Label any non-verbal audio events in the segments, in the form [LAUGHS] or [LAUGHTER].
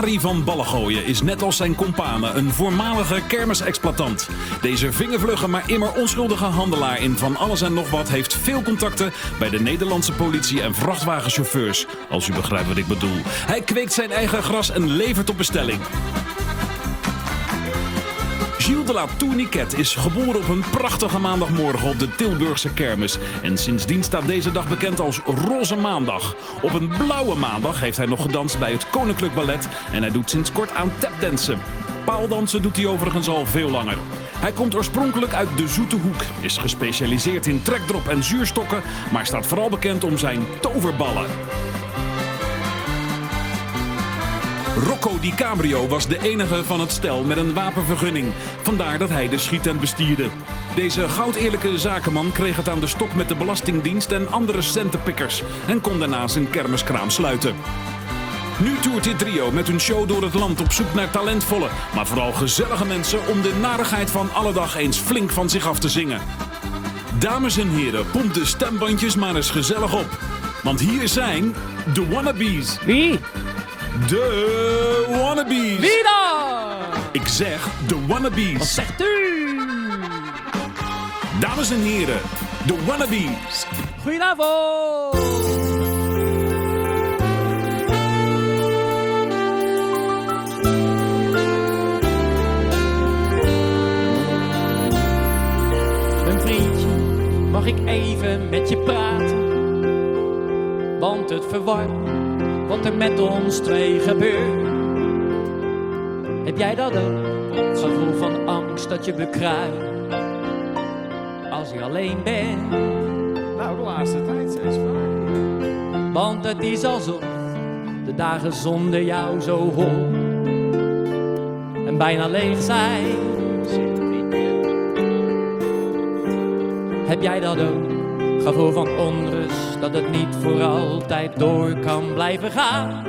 Arie van Ballengooien is net als zijn kompanen een voormalige kermisexploitant. Deze vingervlugge maar immer onschuldige handelaar in van alles en nog wat heeft veel contacten bij de Nederlandse politie en vrachtwagenchauffeurs. Als u begrijpt wat ik bedoel. Hij kweekt zijn eigen gras en levert op bestelling. Gilles de la Tourniquet is geboren op een prachtige maandagmorgen op de Tilburgse kermis. En sindsdien staat deze dag bekend als Roze Maandag. Op een blauwe maandag heeft hij nog gedanst bij het Koninklijk Ballet. En hij doet sinds kort aan tapdansen. Paaldansen doet hij overigens al veel langer. Hij komt oorspronkelijk uit de Zoete Hoek, is gespecialiseerd in trekdrop en zuurstokken, maar staat vooral bekend om zijn toverballen. Rocco Di Cabrio was de enige van het stel met een wapenvergunning. Vandaar dat hij de schietent bestierde. Deze goudeerlijke zakenman kreeg het aan de stok met de Belastingdienst en andere centenpikkers... en kon daarna zijn kermiskraam sluiten. Nu toert dit trio met hun show door het land op zoek naar talentvolle, maar vooral gezellige mensen om de narigheid van alle dag eens flink van zich af te zingen. Dames en heren, pomp de stembandjes maar eens gezellig op. Want hier zijn de wannabes. Wie? De wannabes. Wie dan? Ik zeg de Wat wannabes. zegt u? Dames en heren, de wannabes. Goedenavond. Een vriendje, mag ik even met je praten? Want het verwarmt wat er met ons twee gebeurt. Heb jij dat ook? Het gevoel van angst dat je bekruipt als je alleen bent. Nou, de laatste tijd steeds vaker. Want het is alsof de dagen zonder jou zo hol en bijna leeg zijn. Heb jij dat ook? Gevoel van onrust dat het niet voor altijd door kan blijven gaan.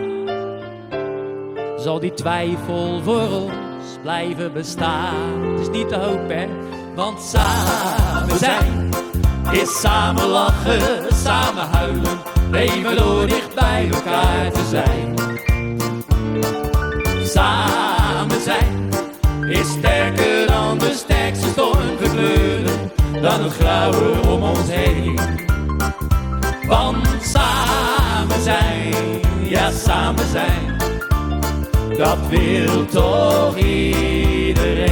Zal die twijfel voor ons blijven bestaan? Het is niet te hopen? Want samen zijn is samen lachen, samen huilen, leven door dicht bij elkaar te zijn. Samen dan het grauwe om ons heen. Want samen zijn, ja samen zijn, dat wil toch iedereen.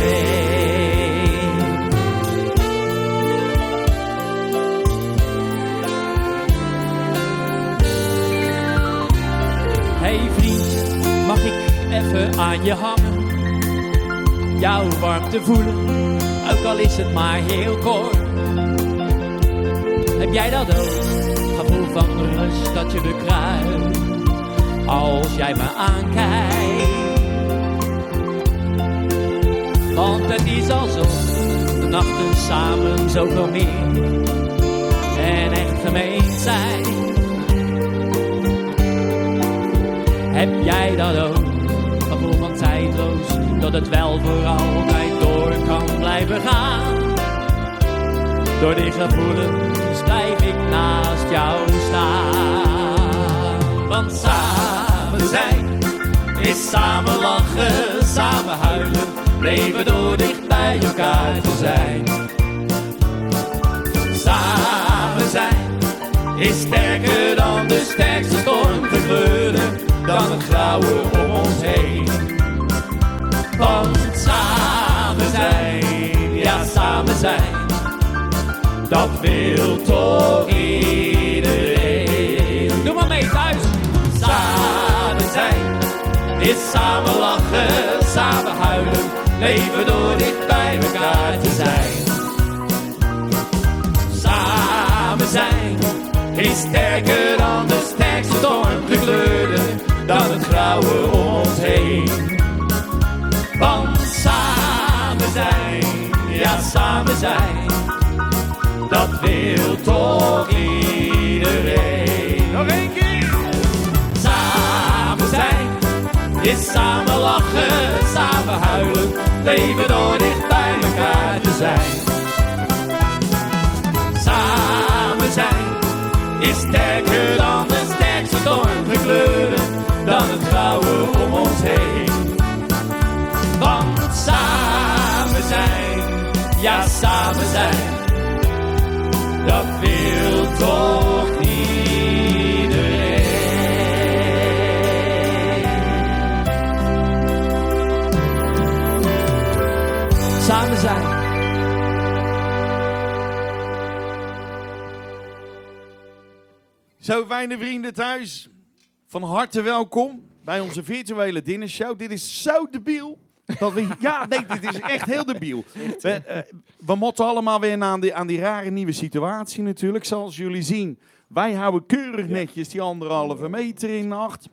Hey vriend, mag ik even aan je hangen? Jouw warmte voelen, ook al is het maar heel kort. Heb jij dat ook? Gevoel van rust dat je bekruipt als jij me aankijkt. Want het is alsof de nachten samen zoveel meer en echt gemeen zijn. Heb jij dat ook? Gevoel van tijdloos, dat het wel voor altijd door kan blijven gaan. Door die gevoelens blijf ik naast jou staan. Want samen zijn is samen lachen, samen huilen, leven door dicht bij elkaar te zijn. Samen zijn is sterker dan de sterkste stormgekleuren, dan het grauwe om ons heen. Want samen zijn, ja samen zijn, dat wil toch iedereen. Doe maar mee thuis. Samen zijn is samen lachen, samen huilen, leven door dicht bij elkaar te zijn. Samen zijn is sterker dan de sterkste stormgekleuren, dan het grauwe om ons heen. Want samen zijn, ja samen zijn, dat wil toch iedereen. Nog één keer. Samen zijn is samen lachen, samen huilen, leven door dicht bij elkaar te zijn. Samen zijn is sterker dan de sterkste donkere kleuren, dan het grauwe om ons heen. Want samen zijn, ja samen zijn zo, fijne vrienden thuis. Van harte welkom bij onze virtuele dinnershow. Dit is zo debiel. Dat we, ja, nee, dit is echt heel debiel. [LAUGHS] We, eh, we moeten allemaal weer aan die, aan die rare nieuwe situatie natuurlijk. Zoals jullie zien, wij houden keurig netjes die anderhalve meter in acht.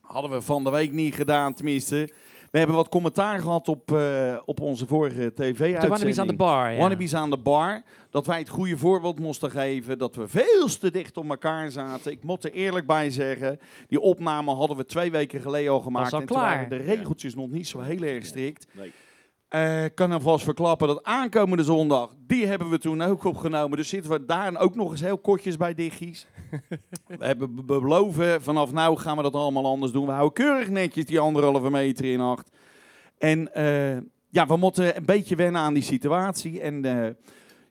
Hadden we van de week niet gedaan, tenminste. We hebben wat commentaar gehad op, eh, op onze vorige tv-uitzending. De Wannabes aan de bar, ja. Wannabes aan de bar. Dat wij het goede voorbeeld moesten geven. Dat we veel te dicht op elkaar zaten. Ik moet er eerlijk bij zeggen. Die opname hadden we twee weken geleden al gemaakt. al en toen klaar. waren de regeltjes nog niet zo heel erg strikt. Nee. Eh, Ik kan alvast verklappen dat aankomende zondag, die hebben we toen ook opgenomen. Dus zitten we daar ook nog eens heel kortjes bij Diggies. [LAUGHS] we hebben be- beloven, vanaf nou gaan we dat allemaal anders doen. We houden keurig netjes die anderhalve meter in acht. En eh, ja, we moeten een beetje wennen aan die situatie. En eh,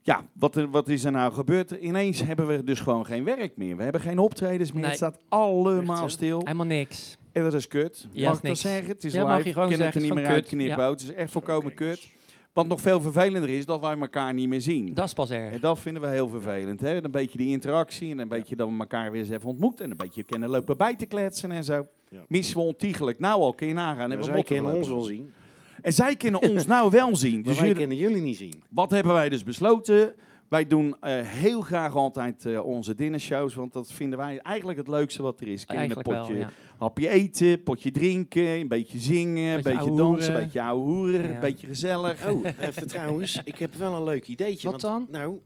ja, wat, er, wat is er nou gebeurd? Ineens hebben we dus gewoon geen werk meer. We hebben geen optredens meer. Nee. Het staat allemaal stil. Helemaal niks. En dat is kut. Ja, mag ik dat zeggen? Het is Ja, mag live. je gewoon Ik kan het er zeggen. niet meer uitknippen. kut. Het is echt volkomen kut. Wat nog veel vervelender is, dat wij elkaar niet meer zien. Dat is pas erg. En dat vinden we heel vervelend. Hè? Een beetje die interactie en een beetje dat we elkaar weer eens even ontmoeten. En een beetje kennen lopen bij te kletsen en zo. Ja. Missen we ontiegelijk. Nou al, kun je nagaan. We zij kunnen ons wel zien, En zij kunnen ons nou wel zien. maar Dus wij jullie- kunnen jullie niet zien. wat hebben wij dus besloten? Wij doen eh, heel graag altijd eh, onze dinnershows, want dat vinden wij eigenlijk het leukste wat er is. Kun hapje eten, potje drinken, een beetje zingen, een Beetje dansen, een beetje ouwe hoeren, Ja. een beetje gezellig. Oh, [LAUGHS] even trouwens, ik heb wel een leuk ideetje. Wat want, Nou,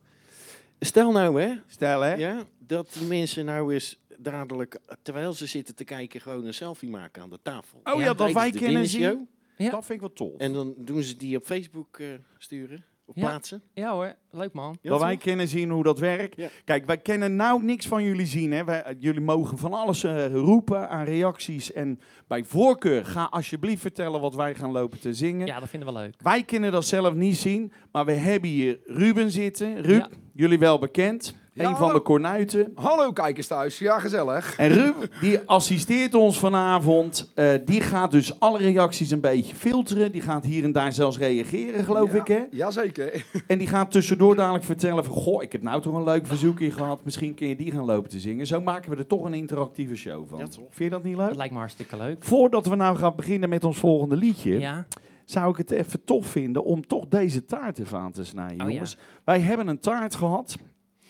stel nou hè, Stel hè? ja, dat die mensen nou eens dadelijk, terwijl ze zitten te kijken, gewoon een selfie maken aan de tafel. Oh ja, Ja, dat wij kennen zien. Ja. Dat vind ik wel tof. En dan doen ze die op Facebook eh, sturen, op plaatsen. Ja hoor, leuk man. Ja, dat wij toch? kennen zien hoe dat werkt. Ja. Kijk, wij kennen nou niks van jullie zien. Hè. Wij, eh, jullie mogen van alles eh, roepen aan reacties. En bij voorkeur, ga alsjeblieft vertellen wat wij gaan lopen te zingen. Ja, dat vinden we leuk. Wij kunnen dat zelf niet zien, maar we hebben hier Ruben zitten. Ruben, Ja. jullie wel bekend. Ja, een van de kornuiten. Hallo kijkers thuis, ja gezellig. En Ruben, die assisteert ons vanavond. Eh, die gaat dus alle reacties een beetje filteren. Die gaat hier en daar zelfs reageren, geloof Ja, ik. Hè? Jazeker. [LAUGHS] En die gaat tussendoor dadelijk vertellen van... Goh, ik heb nou toch een leuk verzoekje gehad. Misschien kun je die gaan lopen te zingen. Zo maken we er toch een interactieve show van. Ja, toch? Vind je dat niet Dat leuk? lijkt me hartstikke leuk. Voordat we nou gaan beginnen met ons volgende liedje... Ja, zou ik het even tof vinden om toch deze taart even aan te snijden, Oh ja. jongens. Wij hebben een taart gehad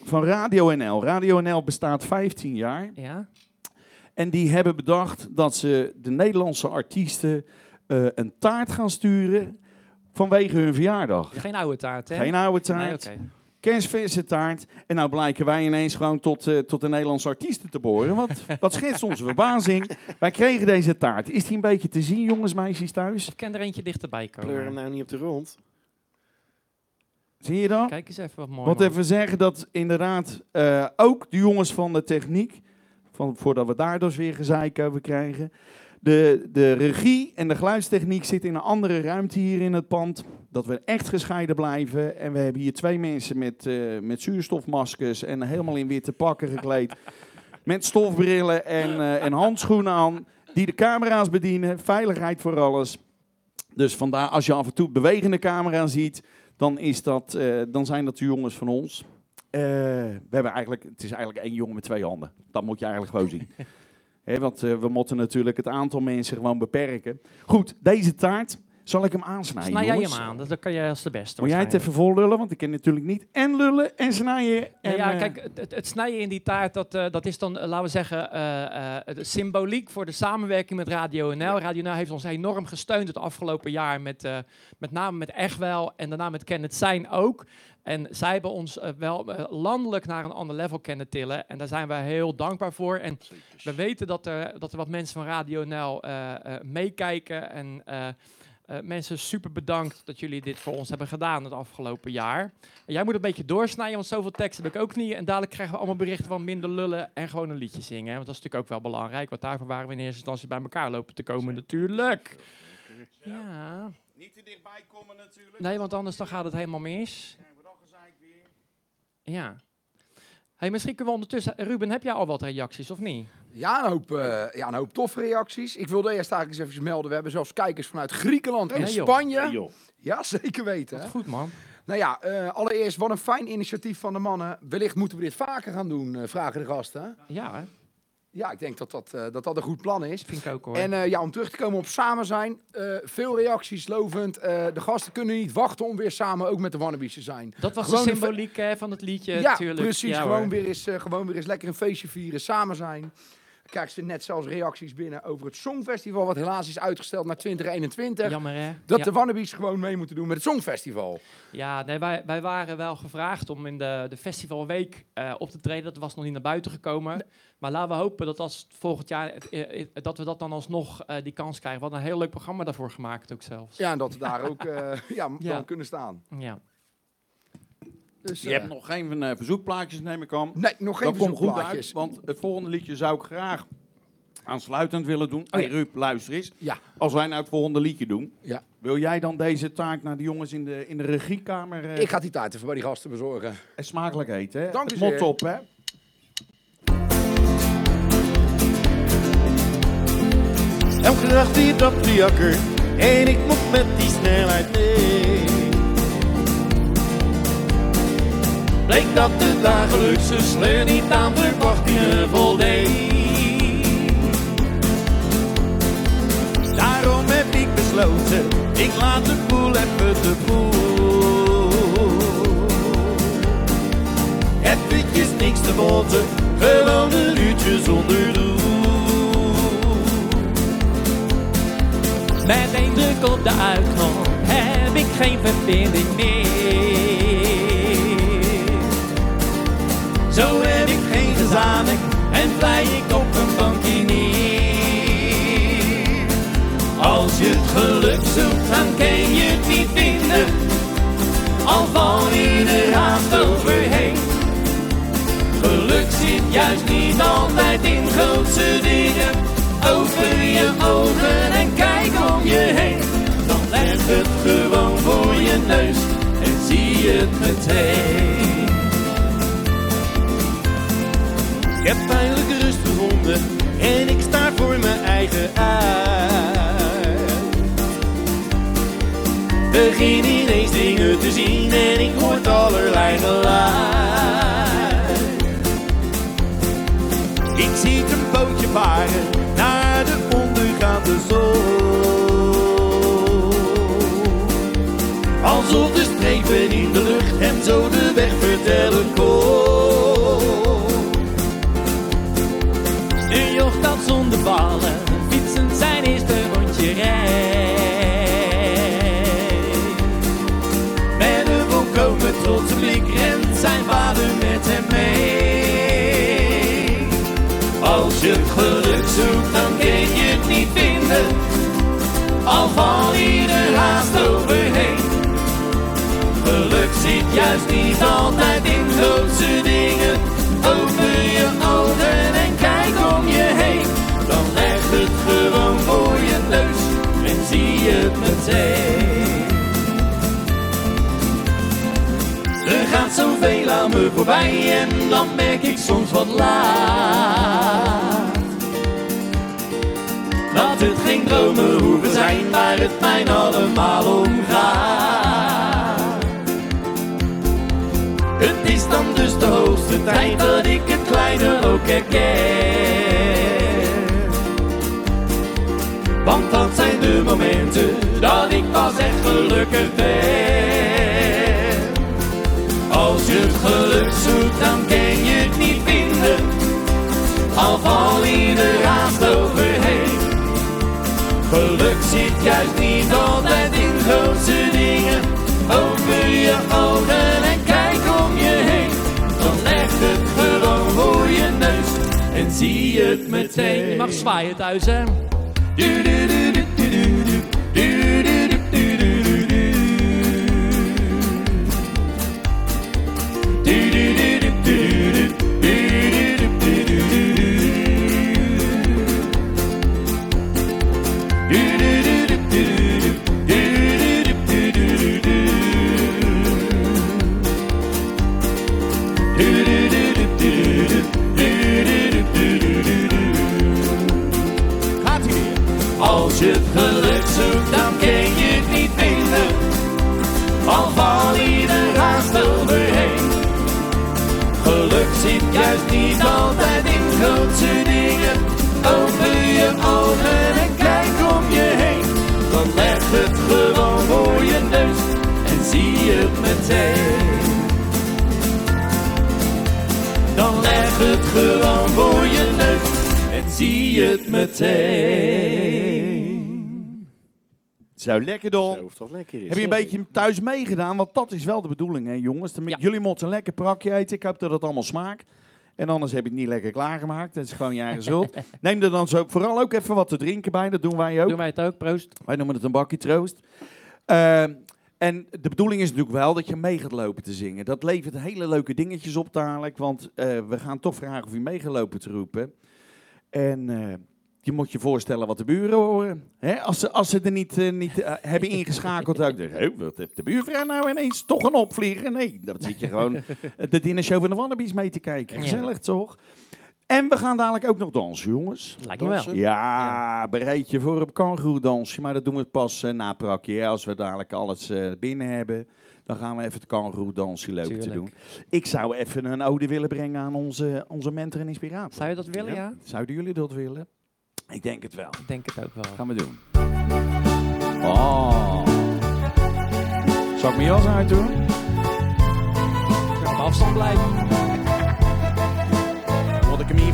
van Radio NL. Radio NL bestaat 15 jaar. ja. En die hebben bedacht dat ze de Nederlandse artiesten eh, een taart gaan sturen vanwege hun verjaardag. Geen oude taart, hè? Geen oude Nee, taart, oké. kerstverse taart. En nou blijken wij ineens gewoon tot, eh, tot de Nederlandse artiesten te behoren. Wat, [LAUGHS] wat schetst onze verbazing. Wij kregen deze taart. Is die een beetje te zien, jongens, meisjes thuis? Ik ken er eentje dichterbij Kleur hem komen. nou niet op de rond. Zie je dat? Kijk eens even wat mooi. Want man. even zeggen dat inderdaad eh, ook de jongens van de techniek, van, voordat we daar dus weer gezeik over krijgen, de, de regie en de geluidstechniek zitten in een andere ruimte hier in het pand. Dat we echt gescheiden blijven. En we hebben hier twee mensen met, eh, met zuurstofmaskers en helemaal in witte pakken gekleed. [LAUGHS] met stofbrillen en, eh, en handschoenen aan. Die de camera's bedienen. Veiligheid voor alles. Dus vandaar, als je af en toe bewegende camera ziet, dan, is dat, eh, dan zijn dat de jongens van ons. Eh, we hebben eigenlijk, het is eigenlijk één jongen met twee handen. Dat moet je eigenlijk gewoon zien. [LAUGHS] Want eh, we moeten natuurlijk het aantal mensen gewoon beperken. Goed, deze taart, zal ik hem aansnijden, Snij jij hem aan, dat kan jij als de beste. Moet jij het even vol lullen, want ik ken natuurlijk niet en lullen en snijden. En, Ja, ja, eh, kijk, het, het- snijden in die taart, dat, eh, dat is dan, eh, laten we zeggen, symboliek voor de samenwerking met Radio NL. Radio NL heeft ons enorm gesteund het afgelopen jaar, met, met name met Echtwel en daarna met Kenneth Zijn ook. En zij hebben ons wel landelijk naar een ander level kunnen tillen. En daar zijn wij heel dankbaar voor. En we weten dat er, dat er wat mensen van Radio NL meekijken. En eh, mensen, super bedankt dat jullie dit voor ons hebben gedaan het afgelopen jaar. Jij moet een beetje doorsnijden, want zoveel tekst heb ik ook niet. En dadelijk krijgen we allemaal berichten van minder lullen en gewoon een liedje zingen. hè. Want dat is natuurlijk ook wel belangrijk, want daarvoor waren we in eerste instantie bij elkaar lopen te komen natuurlijk. Ja, Niet te dichtbij komen natuurlijk. Nee, want anders dan gaat het helemaal mis. Ja. Hey, misschien kunnen we ondertussen... Ruben, heb jij al wat reacties of niet? Ja, een hoop, eh, ja, een hoop toffe reacties. Ik wilde eerst eigenlijk eens even melden. We hebben zelfs kijkers vanuit Griekenland en Nee. Spanje. Ja, joh. Ja, [LAUGHS] zeker weten. Wat Hè? goed, man. Nou ja, eh, allereerst wat een fijn initiatief van de mannen. Wellicht moeten we dit vaker gaan doen, eh, vragen de gasten. Ja, hè? Ja, ik denk dat dat, eh, dat, dat een goed plan is. vind ik ook hoor. En eh, ja, om terug te komen op samen zijn. eh, veel reacties lovend. De gasten kunnen niet wachten om weer samen ook met de Wannabies te zijn. dat was gewoon de symboliek van het liedje, ja, tuurlijk. precies. Ja, gewoon, hoor. weer eens, gewoon weer eens lekker een feestje vieren, samen zijn. Dan krijgen ze net zelfs reacties binnen over het Songfestival, wat helaas is uitgesteld naar 2021. Jammer, hè? Dat ja. de Wannabies gewoon mee moeten doen met het Songfestival. Ja, nee, wij, wij waren wel gevraagd om in de, de festivalweek eh, op te treden. Dat was nog niet naar buiten gekomen. Maar laten we hopen dat als volgend jaar, eh, eh, dat we dat dan alsnog die kans krijgen. We hadden een heel leuk programma daarvoor gemaakt ook zelfs. Ja, en dat we daar ook eh, [LAUGHS] ja, Ja. dan kunnen staan. Ja. Dus, Je eh, hebt nog geen eh, verzoekplaatjes, neem ik aan. Nee, nog geen Dat komt goed verzoekplaatjes. uit, want het volgende liedje zou ik graag aansluitend willen doen. Hey ja. Ruud, luister eens. Ja. Als wij nou het volgende liedje doen, Ja. wil jij dan deze taak naar de jongens in de, in de regiekamer eh, Ik ga die tijd even bij die gasten bezorgen. en smakelijk eten? Hè? Dank u Het mot op, hè? Elke dag weer op de jakker en ik moet met die snelheid mee. Bleek dat de dagelijkse sleur niet aan verwachtingen voldeed. Daarom heb ik besloten, ik laat de boel even te boel. Eventjes niks te boten, gewoon een uurtje zonder doel. Met één druk op de uitknop heb ik geen verbinding meer. Zo heb ik geen gezanik en vlei ik op een bankje neer. Als je het geluk zoekt, dan kun je het niet vinden. Al val je er haast overheen. Geluk zit juist niet altijd in grootse dingen. Open je ogen en kijk om je heen. Dan ligt het gewoon voor je neus en zie je het meteen. Ik heb eindelijk rust gevonden en ik sta voor mijn eigen uit. Begin ineens dingen te zien en ik hoor allerlei geluid. Ik zie een bootje varen naar de ondergaande zon. Alsof de strepen in de lucht hem zo de weg vertellen zijn vader met hem mee. Als je geluk zoekt, dan kun je het niet vinden. Al val je er haast overheen. Geluk zit juist niet altijd in grootse dingen. Open je ogen en kijk om je heen. Dan leg het gewoon voor je neus en zie je het meteen. Zoveel aan me voorbij en dan merk ik soms wat laat. Dat het geen dromen hoeven zijn waar het mij allemaal om gaat. Het is dan dus de hoogste tijd dat ik het kleine ook herken. Want dat zijn de momenten dat ik pas echt gelukkig ben. Het geluk zoekt, dan kun je het niet vinden. Al val je er haast overheen. Geluk zit juist niet altijd in grootse dingen. Open je ogen en kijk om je heen. Dan leg het gewoon voor je neus en zie je het meteen. Je mag zwaaien thuis, hè? Du- du- du. Het gewoon voor je neus en zie je het meteen. Zo, lekker dan. Lekker is. Heb je een beetje thuis meegedaan? Want dat is wel de bedoeling, hè, jongens. Dan- Ja. Jullie moeten een lekker prakje eten. Ik hoop dat het allemaal smaakt. En anders heb je het niet lekker klaargemaakt. Dat is gewoon je eigen schuld. [LAUGHS] Neem er dan zo vooral ook even wat te drinken bij. Dat doen wij ook. Doen wij het ook, proost. Wij noemen het een bakje troost. Ehm, en de bedoeling is natuurlijk wel dat je mee gaat lopen te zingen. Dat levert hele leuke dingetjes op dadelijk. Want eh, we gaan toch vragen of je mee gaat lopen te roepen. En eh, je moet je voorstellen wat de buren horen. Hè? Als, ze, als ze er niet, eh, niet [LAUGHS] hebben ingeschakeld. dan, "Hé, wat heeft de buurvrouw nou ineens toch een opvlieger? Nee, dat zit je gewoon [LAUGHS] de dinnershow van de Wannabies mee te kijken. Gezellig toch? En we gaan dadelijk ook nog dansen, jongens. Lijkt me wel. Ja, bereid je voor een kangoeroedansje, maar dat doen we pas eh, na prakje. Als we dadelijk alles eh, binnen hebben, dan gaan we even het kangoeroedansje leuk te doen. Ik zou even een ode willen brengen aan onze, onze mentor en inspirator. Zou je dat willen, ja? Zouden jullie dat willen? Ik denk het wel. Ik denk het ook wel. Gaan we doen. Oh. Zal ik mijn jas uitdoen? Op afstand blijven.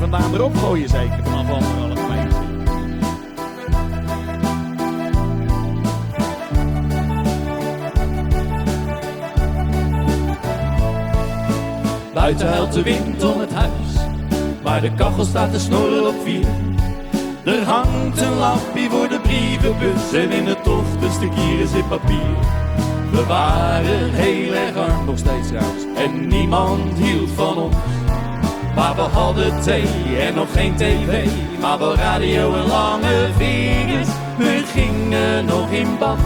Vandaan erop gooien zeker, vanaf anderhalf meter. Buiten huilt de wind om het huis, maar de kachel staat te snorren op vier. Er hangt een lampje voor de brievenbus en in het een stukje zit papier. We waren heel erg arm nog steeds trouwens en niemand hield van ons. Maar we hadden thee en nog geen tv, maar wel radio en lange vingers. We gingen nog in bad,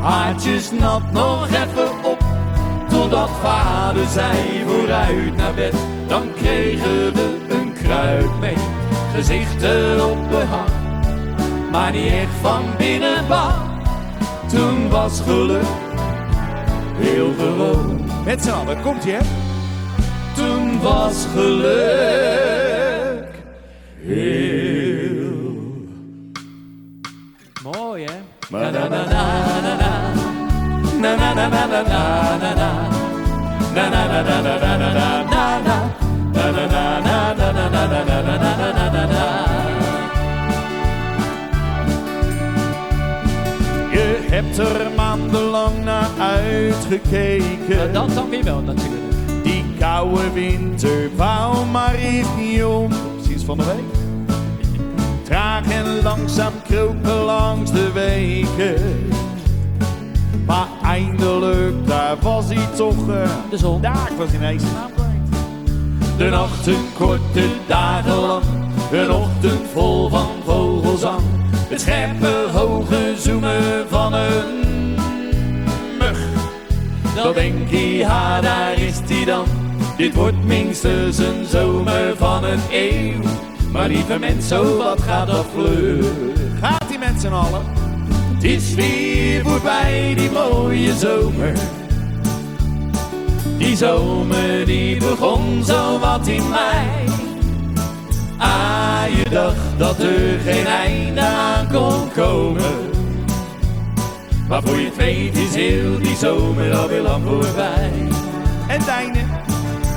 haartjes nat nog even op. Totdat vader zei vooruit naar bed, dan kregen we een kruid mee. Gezichten op behang, maar niet echt van binnen bang. Toen was geluk heel gewoon. Met z'n allen, komt je was geluk heel. Mooi, hè? Na na na na na na. Na na na na na na na na. Na na na na na na na na na na. Na na na na na na na na na na na na na na. Je hebt er maandenlang naar uitgekeken. Dat dan weer wel, natuurlijk. Koude winter wou maar om. Sinds van de week. Traag en langzaam kropen langs de weken. Maar eindelijk, daar was hij toch. eh, De zon. Daar was ineens. De nachten korte dagen lang, een ochtend vol van vogelzang. Het scherpe hoge zoemen van een mug. Dan denk je, ha daar is hij dan. Dit wordt minstens een zomer van een eeuw. Maar lieve mensen, wat gaat dat vlug. Gaat met z'n allen? Het is weer voorbij, die mooie zomer. Die zomer die begon zo wat in mei. Ah, je dacht dat er geen einde aan kon komen. Maar voor je het weet is heel die zomer alweer lang voorbij. En?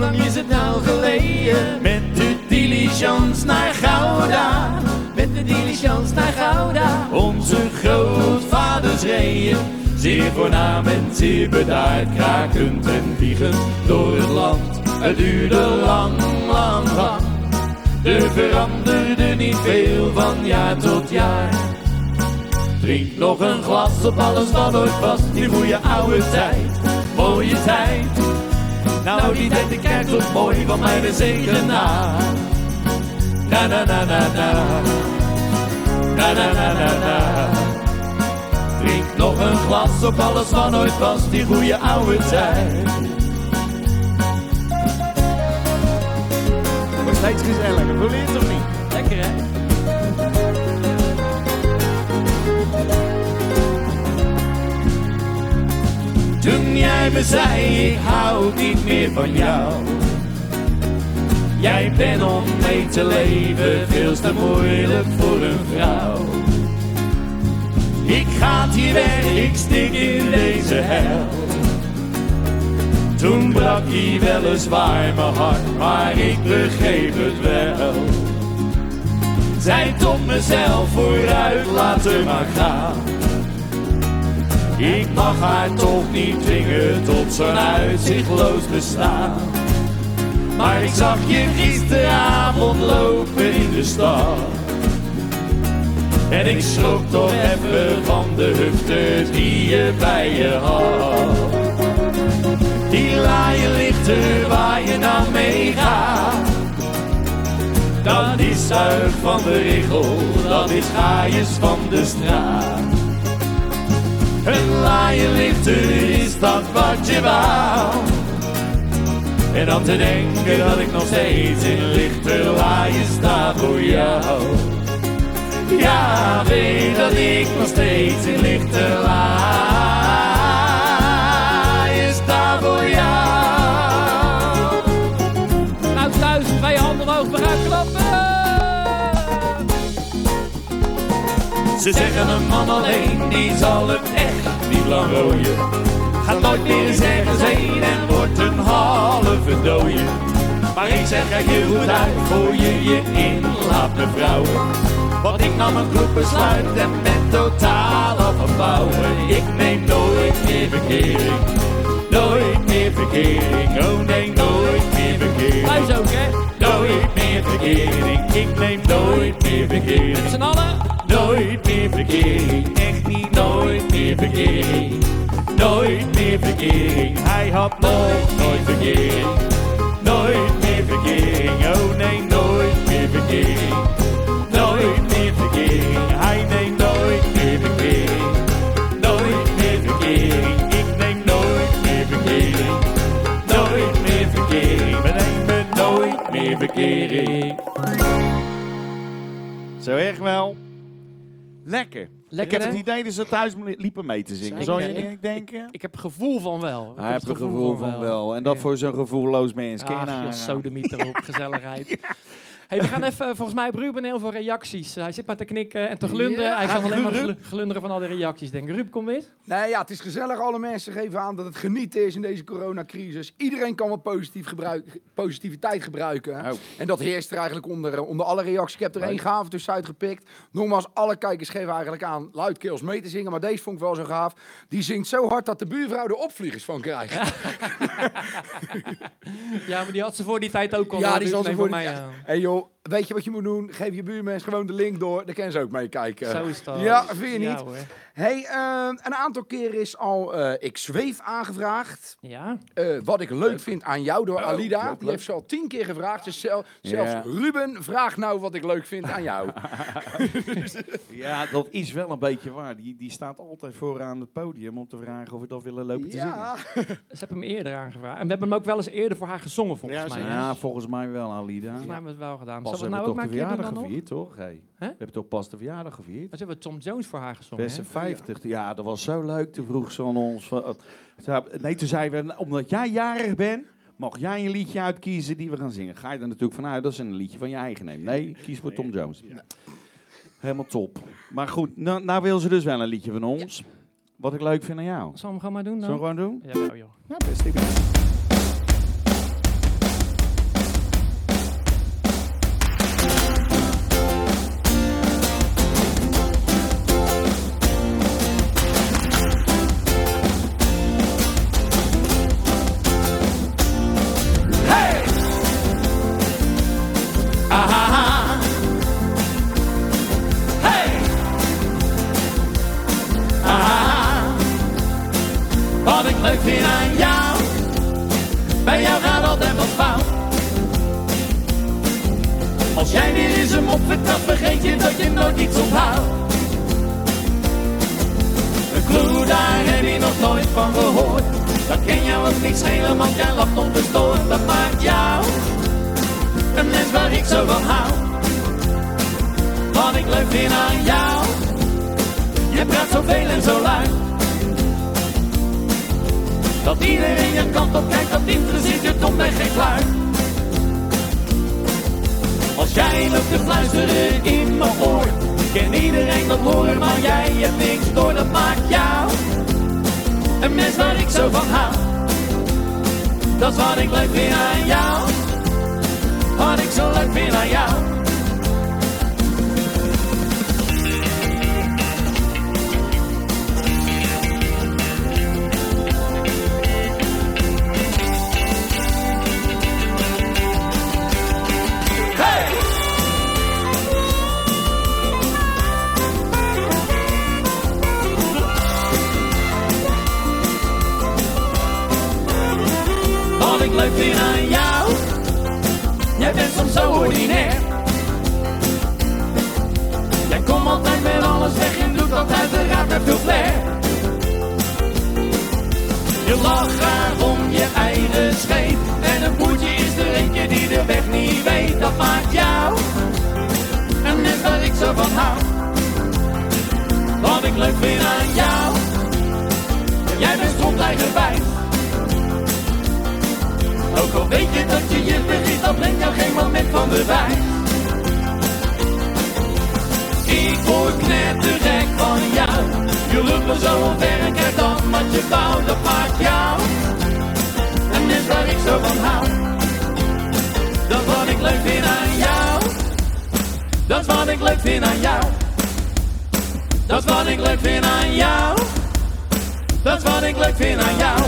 Lang is het nou geleden? Met de diligence naar Gouda. Met de diligence naar Gouda. Onze grootvaders reden. Zeer voornaam en zeer bedaard. Krakend en vliegend door het land. Het duurde lang, lang, lang. Er veranderde niet veel van jaar tot jaar. Drink nog een glas op alles wat ooit was, die goede oude tijd, mooie tijd. Nou, die ik kijk toch mooi van mij de zegen na. Na na na na na. Na na na na na. Drink nog een glas op alles wat ooit was, die goede oude tijd. Wordt steeds gezelliger, voel je het of niet? Lekker hè? Toen jij me zei, ik hou niet meer van jou. Jij bent om mee te leven veel te moeilijk voor een vrouw. Ik ga hier weg, ik stik in deze hel. Toen brak hij weliswaar mijn hart, maar ik begreep het wel. Zei tot mezelf vooruit, laat er maar gaan. Ik mag haar toch niet dwingen tot zo'n uitzichtloos bestaan. Maar ik zag je gisteravond lopen in de stad. En ik schrok toch even van de hufte die je bij je had. Die laaie lichter waar je nou mee gaat. Dat is zuig van de regel, dat is gaaiers van de straat. Een laaie lichter is dat wat je wou. En dan te denken dat ik nog steeds in lichter laaien sta voor jou. Ja, weet dat ik nog steeds in lichter laaien Ze zeggen een man alleen, die zal het echt niet lang rooien. Gaat nooit meer eens ergens heen en wordt een halve dooie. Maar ik zeg kijk heel goed uit voor je je inlaat mevrouwen. Want ik nam een goed besluit en ben totaal afgebouwen. Ik neem nooit meer verkering, nooit meer verkering. Oh nee, nooit meer verkering. Thuis ook hè? Nooit meer verkering, ik neem nooit meer verkering. Met z'n allen? Nooit meer verkering, echt niet nooit meer verkering. Nooit meer verkering, hij had nooit, nooit verkering. Nooit meer verkering, oh nee, nooit meer verkering. Nooit meer verkering, hij neemt nooit meer verkering. Nooit meer verkering, ik neem nooit meer verkering. Nooit meer verkering, we nemen nooit meer verkering. Zo erg wel. Lekker. Lekker, ik heb het idee dat ze thuis liepen mee te zingen. Zou je Ik- niet denken? Ik heb gevoel van wel. Hij heeft een gevoel van wel. En dat voor zo'n gevoelloos mens. Ach, nou? joh, sodemiet erop, gezelligheid. [LAUGHS] Hey, we gaan even, volgens mij Ruben heel veel reacties. hij zit maar te knikken en te glunderen. Ja, hij gaat alleen maar glunderen van al die reacties. Denk, Ruben, kom eens. Nee, ja, het is gezellig. Alle mensen geven aan dat het genieten is in deze coronacrisis. Iedereen kan wat positief gebruik, positiviteit gebruiken. Oh. En dat heerst er eigenlijk onder, eh, onder alle reacties. Ik heb er één gave tussen uitgepikt. Nogmaals, alle kijkers geven eigenlijk aan luidkeels mee te zingen. Maar deze vond ik wel zo gaaf. Die zingt zo hard dat de buurvrouw er opvliegers van krijgt. [LAUGHS] [LAUGHS] Ja, maar die had ze voor die tijd ook al. Ja, die dus zal ze voor mij, ja. aan. Hé joh, weet je wat je moet doen? Geef je buurmens gewoon de link door. Dan kunnen ze ook meekijken. Zo is dat. Ja, vind je Ja, niet? Hey, eh, een aantal keer is al eh, Ik Zweef aangevraagd. Ja, Eh, wat ik leuk vind aan jou door Alida. leuk, Die leuk. heeft ze al tien keer gevraagd. Dus zel- zelfs Ja. Ruben, vraag nou wat ik leuk vind aan jou. [LAUGHS] Ja, dat is wel een beetje waar. Die, die staat altijd vooraan het podium om te vragen of we dat willen lopen te ja. ze hebben hem eerder aangevraagd. En we hebben hem ook wel eens eerder voor haar gezongen, volgens mij. zingen. Ja, volgens mij wel, Alida. Volgens mij hebben we het wel gedaan. Pas hebben het we nou toch ook de verjaardag gevierd, toch? Hey. We hebben toch pas de verjaardag gevierd? Maar ze hebben Tom Jones voor haar gezongen. Beste hè? 50. Ja, dat was zo leuk. Toen vroeg ze aan ons. eh, Nee, toen zeiden we, omdat jij jarig bent, mag jij een liedje uitkiezen die we gaan zingen. Ga je er natuurlijk vanuit dat ze een liedje van je eigen neemt. Nee, kies voor Tom Jones. Helemaal top. Maar goed, nou, nou wil ze dus wel een liedje van ons. Wat ik leuk vind aan jou. Zal we hem gewoon maar doen dan? Zullen we gewoon doen? Ja, nou, joh. Ja, best. Ah, jij weer eens een mop vergeet je dat je nooit iets onthoudt. Een clue, daar heb je nog nooit van gehoord. Dat ken jou ook niet schelen, want jij lacht onbestoord. Dat maakt jou een mens waar ik zo van hou. Wat ik leuk vind aan jou, je praat zoveel en zo luid. Dat iedereen je kant op kijkt, dat interesseert je dom bij geen fluit. Als jij loopt te fluisteren in mijn oor, ken iedereen dat horen, maar jij hebt niks door, dat maakt jou een mens waar ik zo van hou. Dat is wat ik leuk vind aan jou, wat ik zo leuk vind aan jou. Ik leuk vind aan jou. Dat is wat ik leuk vind aan jou. Dat is wat ik leuk vind aan jou.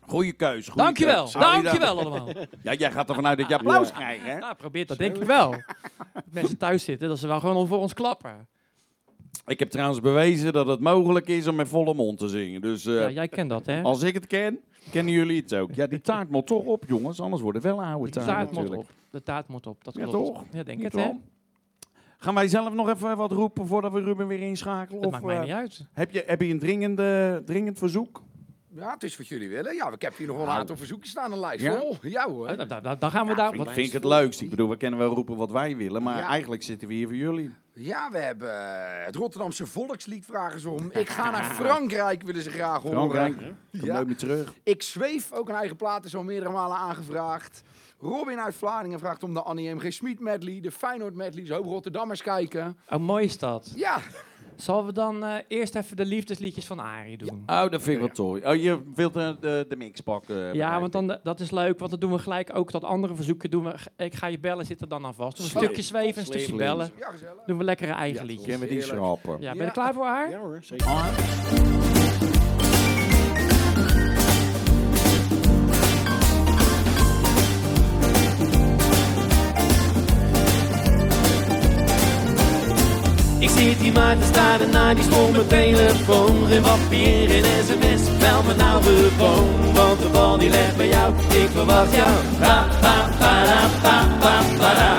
Goeie keus. goeie Dankjewel, keus. Dankjewel allemaal. [LAUGHS] Ja, jij gaat ervan uit dat je applaus krijgt, hè? Nou, probeer dat denk ik wel. Dat mensen thuis zitten, dat ze wel gewoon voor ons klappen. Ik heb trouwens bewezen dat het mogelijk is om met volle mond te zingen. Dus eh, Ja, jij kent dat, hè? als ik het ken, kennen jullie het ook. Ja, die taart moet toch op, jongens. Anders wordt het wel oude De taart taart moet natuurlijk. op. De taart moet op, dat Ja, klopt. toch? Ja, denk Niet het, hè? Gaan wij zelf nog even wat roepen voordat we Ruben weer inschakelen? Dat Of, maakt mij eh, niet uit. heb, je, heb je een dringende, dringend verzoek? Ja, het is wat jullie willen. Ja, ik heb hier nog wel een aantal verzoekjes staan, een lijst Ja? vol. Ja hoor. Eh, da- da- Dan gaan we daar... Vind, wat- vind ik het leukst. Ik bedoel, we kunnen wel roepen wat wij willen, maar Ja. eigenlijk zitten we hier voor jullie. Ja, we hebben eh, het Rotterdamse volkslied vragen ze om. [LAUGHS] Ik ga naar Frankrijk, willen ze graag horen. Frankrijk, kom Ja. nooit meer terug. Ik zweef, ook een eigen plaat, is al meerdere malen aangevraagd. Robin uit Vlaardingen vraagt om de Annie M.G. Smit medley, de Feyenoord medley, zo Rotterdammers kijken. Oh, mooi is dat. Ja, Zullen we dan eh, eerst even de liefdesliedjes van Arie doen? Oh, dat vind ik wel tooi. Oh, je wilt de, de, de mix pakken? Ja, begrijp want dan, dat is leuk, want dan doen we gelijk ook dat andere verzoekje. Doen we, ik ga je bellen, zit er dan aan vast. We een Slim. stukje zweven, een stukje bellen. ja gezellig. Doen we lekkere eigen liedjes. Kennen we die Heerlijk. schrappen? Ja, ben je Ja. er klaar voor haar? Ja hoor, zeker. Ik zit hier maar te staren naar die stomme telefoon. Geen papier, geen sms, bel me nou gewoon. Want de bal die ligt bij jou, ik verwacht jou. Pa, pa, para, pa, pa, para.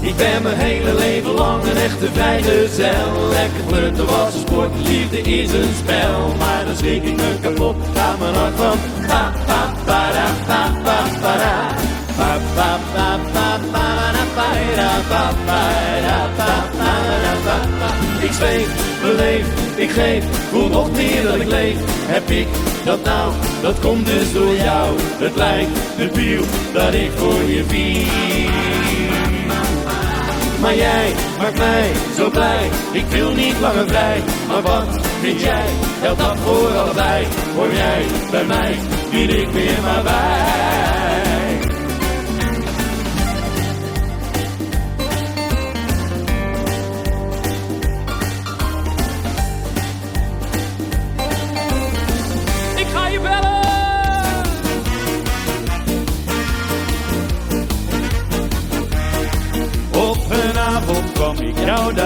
Ik ben mijn hele leven lang een echte vrijgezel. Lekker flirten was een sport, liefde is een spel. Maar dan schrik ik me kapot, gaat mijn hart van. Pa, pa, para, pa, pa. Pa, pa, pa, pa, para, Ik zweef, beleef, ik geef, voel nog meer dat ik leef. Heb ik dat nou, dat komt dus door jou. Het lijkt debiel dat ik voor je viel. Maar jij maakt mij zo blij, ik wil niet langer vrij. Maar wat vind jij, geldt dat voor allebei? Hoor jij bij mij, wie ik weer maar bij.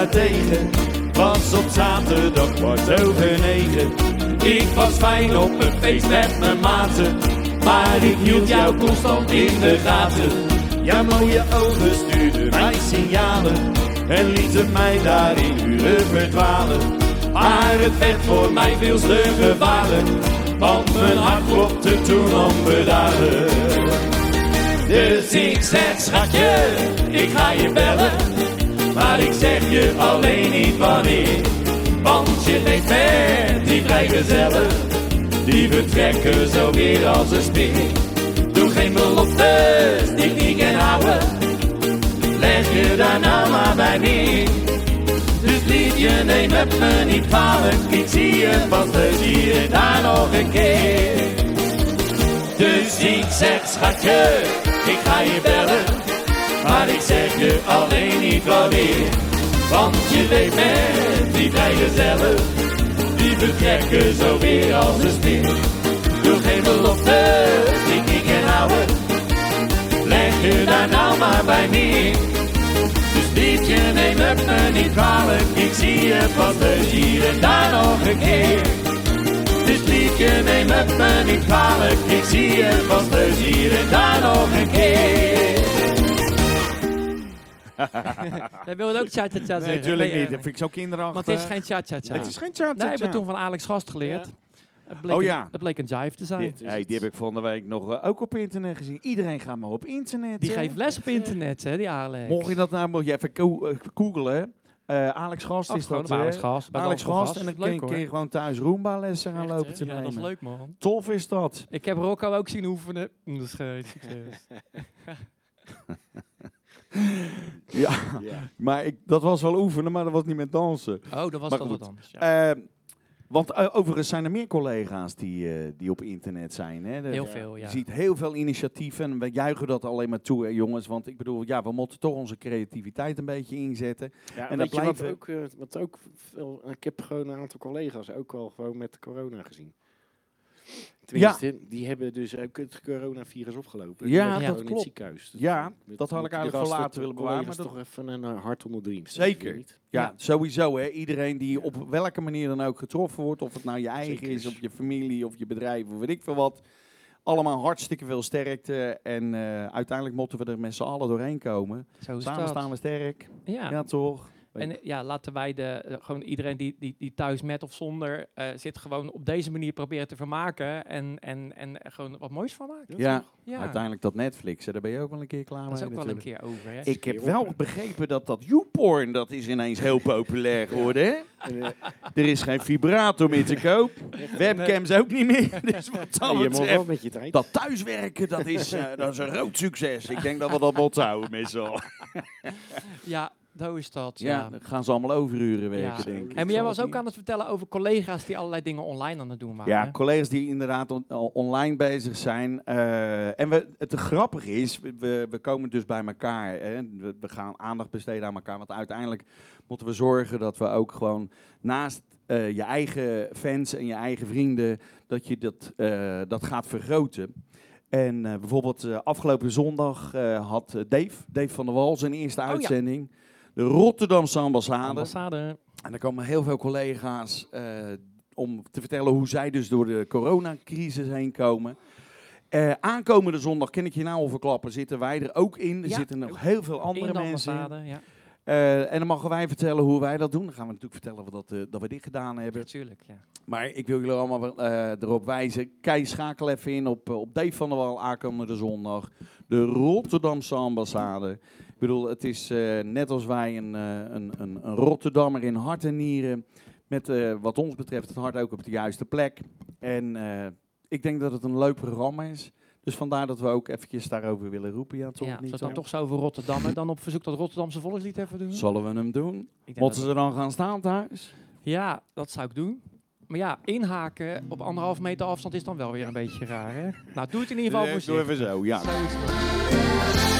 Tegen. Was op zaterdag kwart over negen. Ik was fijn op een feest met mijn maten. Maar ik hield jou constant in de gaten. Ja, mooie ogen stuurden mij signalen en lieten mij daar in uren verdwalen. Maar het werd voor mij veel te gevaarlijk, want mijn hart klopte toen onbedaarlijk. Dus ik zeg schatje, ik ga je bellen, maar ik zeg je alleen niet wanneer. Want je weet met die vrijgezellen, die vertrekken zo weer als een speer. Doe geen beloftes die ik niet kan houden, leg je daar nou maar bij neer. Dus liefje, neem het me niet kwalijk, ik zie je pas dus hier daar nog een keer. Dus ik zeg schatje, ik ga je bellen, maar ik zeg je alleen niet wanneer. Want je weet met die vrijgezellen, die vertrekken zo weer als een speer. Doe geen belofte, die ik kan houden, leg je daar nou maar bij neer. Dus liefje, neem het me niet kwalijk, ik zie je pas dus hier en daar nog een keer. Dus liefje, neem het me niet kwalijk, ik zie je dus hier en daar nog een keer. [LAUGHS] Jij wilde ook zeggen. Nee, natuurlijk Nee, niet. eh, Dat vind ik zo kinderachtig. Want het is geen cha-cha-cha. Het is geen cha Nee, ik heb toen van Alex Gast geleerd. Het bleek Oh een- ja. Het bleek een jive te zijn. Die, hey, die heb ik volgende week nog eh, ook op internet gezien. Iedereen gaat maar op internet. Die hè. geeft les op internet, hè, die Alex. Mocht je dat nou, moet je even go- eh, googlen. Eh, Alex Gast Ach, is gewoon dat. Alex Gast, bij Alex Gast. Gast. En dan Leuk, kun, je gewoon thuis Roomba lessen gaan lopen te Ja, nemen. dat is leuk, man. Tof is dat. Ik heb Rocco ook zien oefenen. Mm, Dat is geen succes. [LAUGHS] [LAUGHS] [LAUGHS] Ja, maar ik, dat was wel oefenen, maar dat was niet met dansen. Oh, dat was toch wat anders. Ja. Eh, want eh, overigens zijn er meer collega's die, eh, die op internet zijn. Hè? De- Heel veel, ja. Je ziet heel veel initiatieven en we juichen dat alleen maar toe, hè, jongens. Want ik bedoel, ja, we moeten toch onze creativiteit een beetje inzetten. Ja, En dat weet je wat blijven- ook, eh, wat ook veel, ik heb gewoon een aantal collega's ook al gewoon met corona gezien. Tenminste, die hebben dus ook het coronavirus opgelopen. Ja, dat in klopt. het ziekenhuis. Ja, Met- dat had ik eigenlijk gasten, later willen bewaren, maar toch even een eh, hart onder de riem. Zeker. Niet? Ja, sowieso. Hè. Iedereen die op welke manier dan ook getroffen wordt, of het nou je eigen Zeker. is, of je familie, of je bedrijf, of weet ik veel wat. Allemaal hartstikke veel sterkte. En eh, uiteindelijk moeten we er met z'n allen doorheen komen. Zo Samen dat. staan we sterk. Ja. Ja, toch? En ja, laten wij de, gewoon iedereen die, die, die thuis met of zonder eh, zit, gewoon op deze manier proberen te vermaken. En, en, en er gewoon wat moois van maken. Ja, Ja, uiteindelijk dat Netflix, hè, daar ben je ook wel een keer klaar dat is mee ook wel een keer over. Hè? Ik heb wel begrepen dat dat YouPorn, dat is ineens heel populair geworden. Hè? Er is geen vibrator meer te koop. Webcams ook niet meer. [LAUGHS] Dus wat dat je mag wel betreft, met je tijd. dat thuiswerken, dat is, eh, dat is een groot succes. Ik denk dat we dat moeten houden allen. Ja, zo is dat. Ja, Ja. dan gaan ze allemaal overuren werken, Ja. denk ik. En maar jij was ook aan het vertellen over collega's die allerlei dingen online aan het doen waren. Ja, hè? collega's die inderdaad on- online bezig zijn. Eh, en we, het grappige is, we, we komen dus bij elkaar. Hè. We, we gaan aandacht besteden aan elkaar. Want uiteindelijk moeten we zorgen dat we ook gewoon naast eh, je eigen fans en je eigen vrienden, dat je dat, eh, dat gaat vergroten. En bijvoorbeeld afgelopen zondag had Dave, Dave van der Wal, zijn eerste ja. uitzending. De Rotterdamse ambassade. Ambassade. En er komen heel veel collega's eh, om te vertellen hoe zij dus door de coronacrisis heen komen. Eh, aankomende zondag, kan ik je nou al verklappen, zitten wij er ook in. Er Ja, zitten nog heel veel In andere de mensen in. ja. Eh, en dan mogen wij vertellen hoe wij dat doen. Dan gaan we natuurlijk vertellen wat dat, dat we dit gedaan hebben. Natuurlijk, ja. Maar ik wil jullie allemaal erop wijzen. Kijk, schakel even in op, op Dave van der Wal aankomende zondag. De Rotterdamse ambassade. Ik bedoel, het is eh, net als wij een, eh, een, een, een Rotterdammer in hart en nieren. Met eh, wat ons betreft het hart ook op de juiste plek. En ik denk dat het een leuk programma is. Dus vandaar dat we ook eventjes daarover willen roepen. Ja, toch ja, niet dan toch zo over Rotterdam en dan op verzoek dat Rotterdamse volkslied even doen. Zullen we hem doen? Moeten ze er dan gaan staan thuis? Ja, dat zou ik doen. Maar ja, inhaken op anderhalf meter afstand is dan wel weer een beetje raar, hè? Nou, doe het in ieder geval voor Doe even zo, ja. Zo.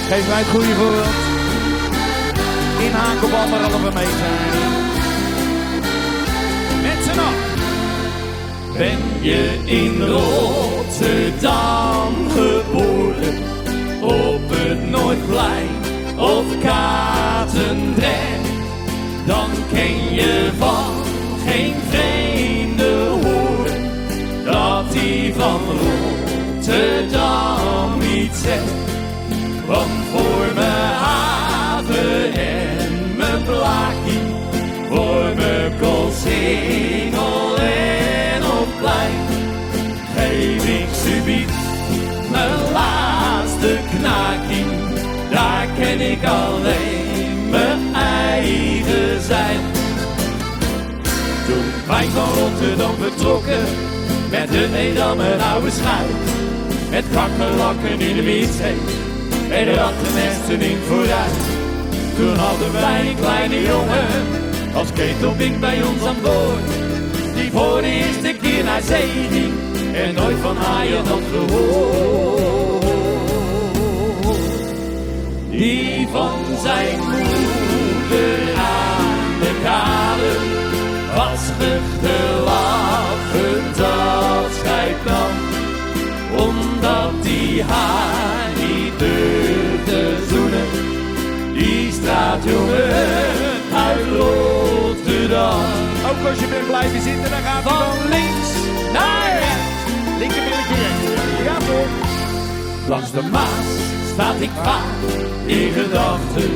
Geef mij het goede voorbeeld. Inhaken op anderhalve meter. Met z'n allen. Ben je in Rotterdam geboren, op het Noordplein of Katendrecht, dan ken je van geen vreemde horen, dat die van Rotterdam iets zegt. Want voor me haven en me plaatje, voor me koolsingel en opleid, geef ik subiet mijn laatste knaking. Daar ken ik alleen mijn eigen zijn. Toen wij van Rotterdam betrokken met de Edam oude schuit, Met kakkelakken in de Noordzee en rattennesten in vooruit. Toen hadden wij een kleine jongen, als ketelbink bij ons aan boord. Die voor de eerste keer naar zee ging, en nooit van haaien had gehoord. Die van zijn moeder aan de kade was gelachen afscheid nam. Omdat die haar straatjongen uit Rotterdam. Ook als je bent blijven zitten, dan gaat Van links naar rechts. linkerbilletje rechts. Ja toch? Langs de Maas staat ik vaak in gedachten.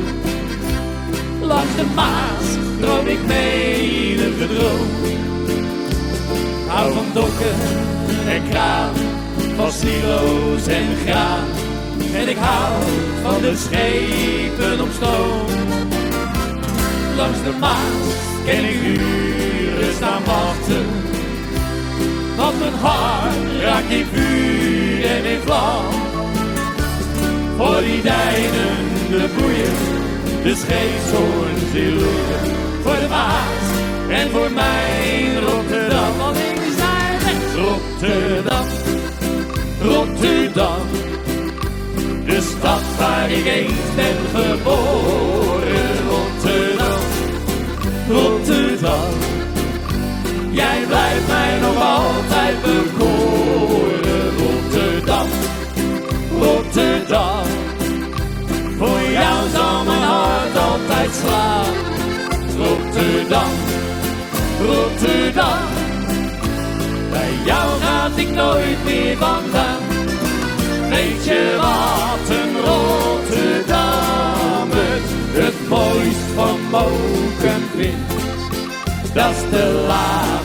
Langs de Maas droom ik menige droom. Ik hou van dokken en kraan, van silo's en graan. En ik hou van de schepen op stoom. Langs de Maas ken ik uren staan wachten. Want mijn hart raakt in vuur en in vlam. Voor die deinende boeien, de scheepshoorns die loeien. Voor de Maas en voor mijn Rotterdam. Want ik zijn rechts Rotterdam, Rotterdam. Stad waar ik eens ben geboren, Rotterdam, Rotterdam. Jij blijft mij nog altijd bekoren, Rotterdam, Rotterdam. Voor jou zal mijn hart altijd slaan, Rotterdam, Rotterdam. Bij jou gaat ik nooit meer vandaan. Dat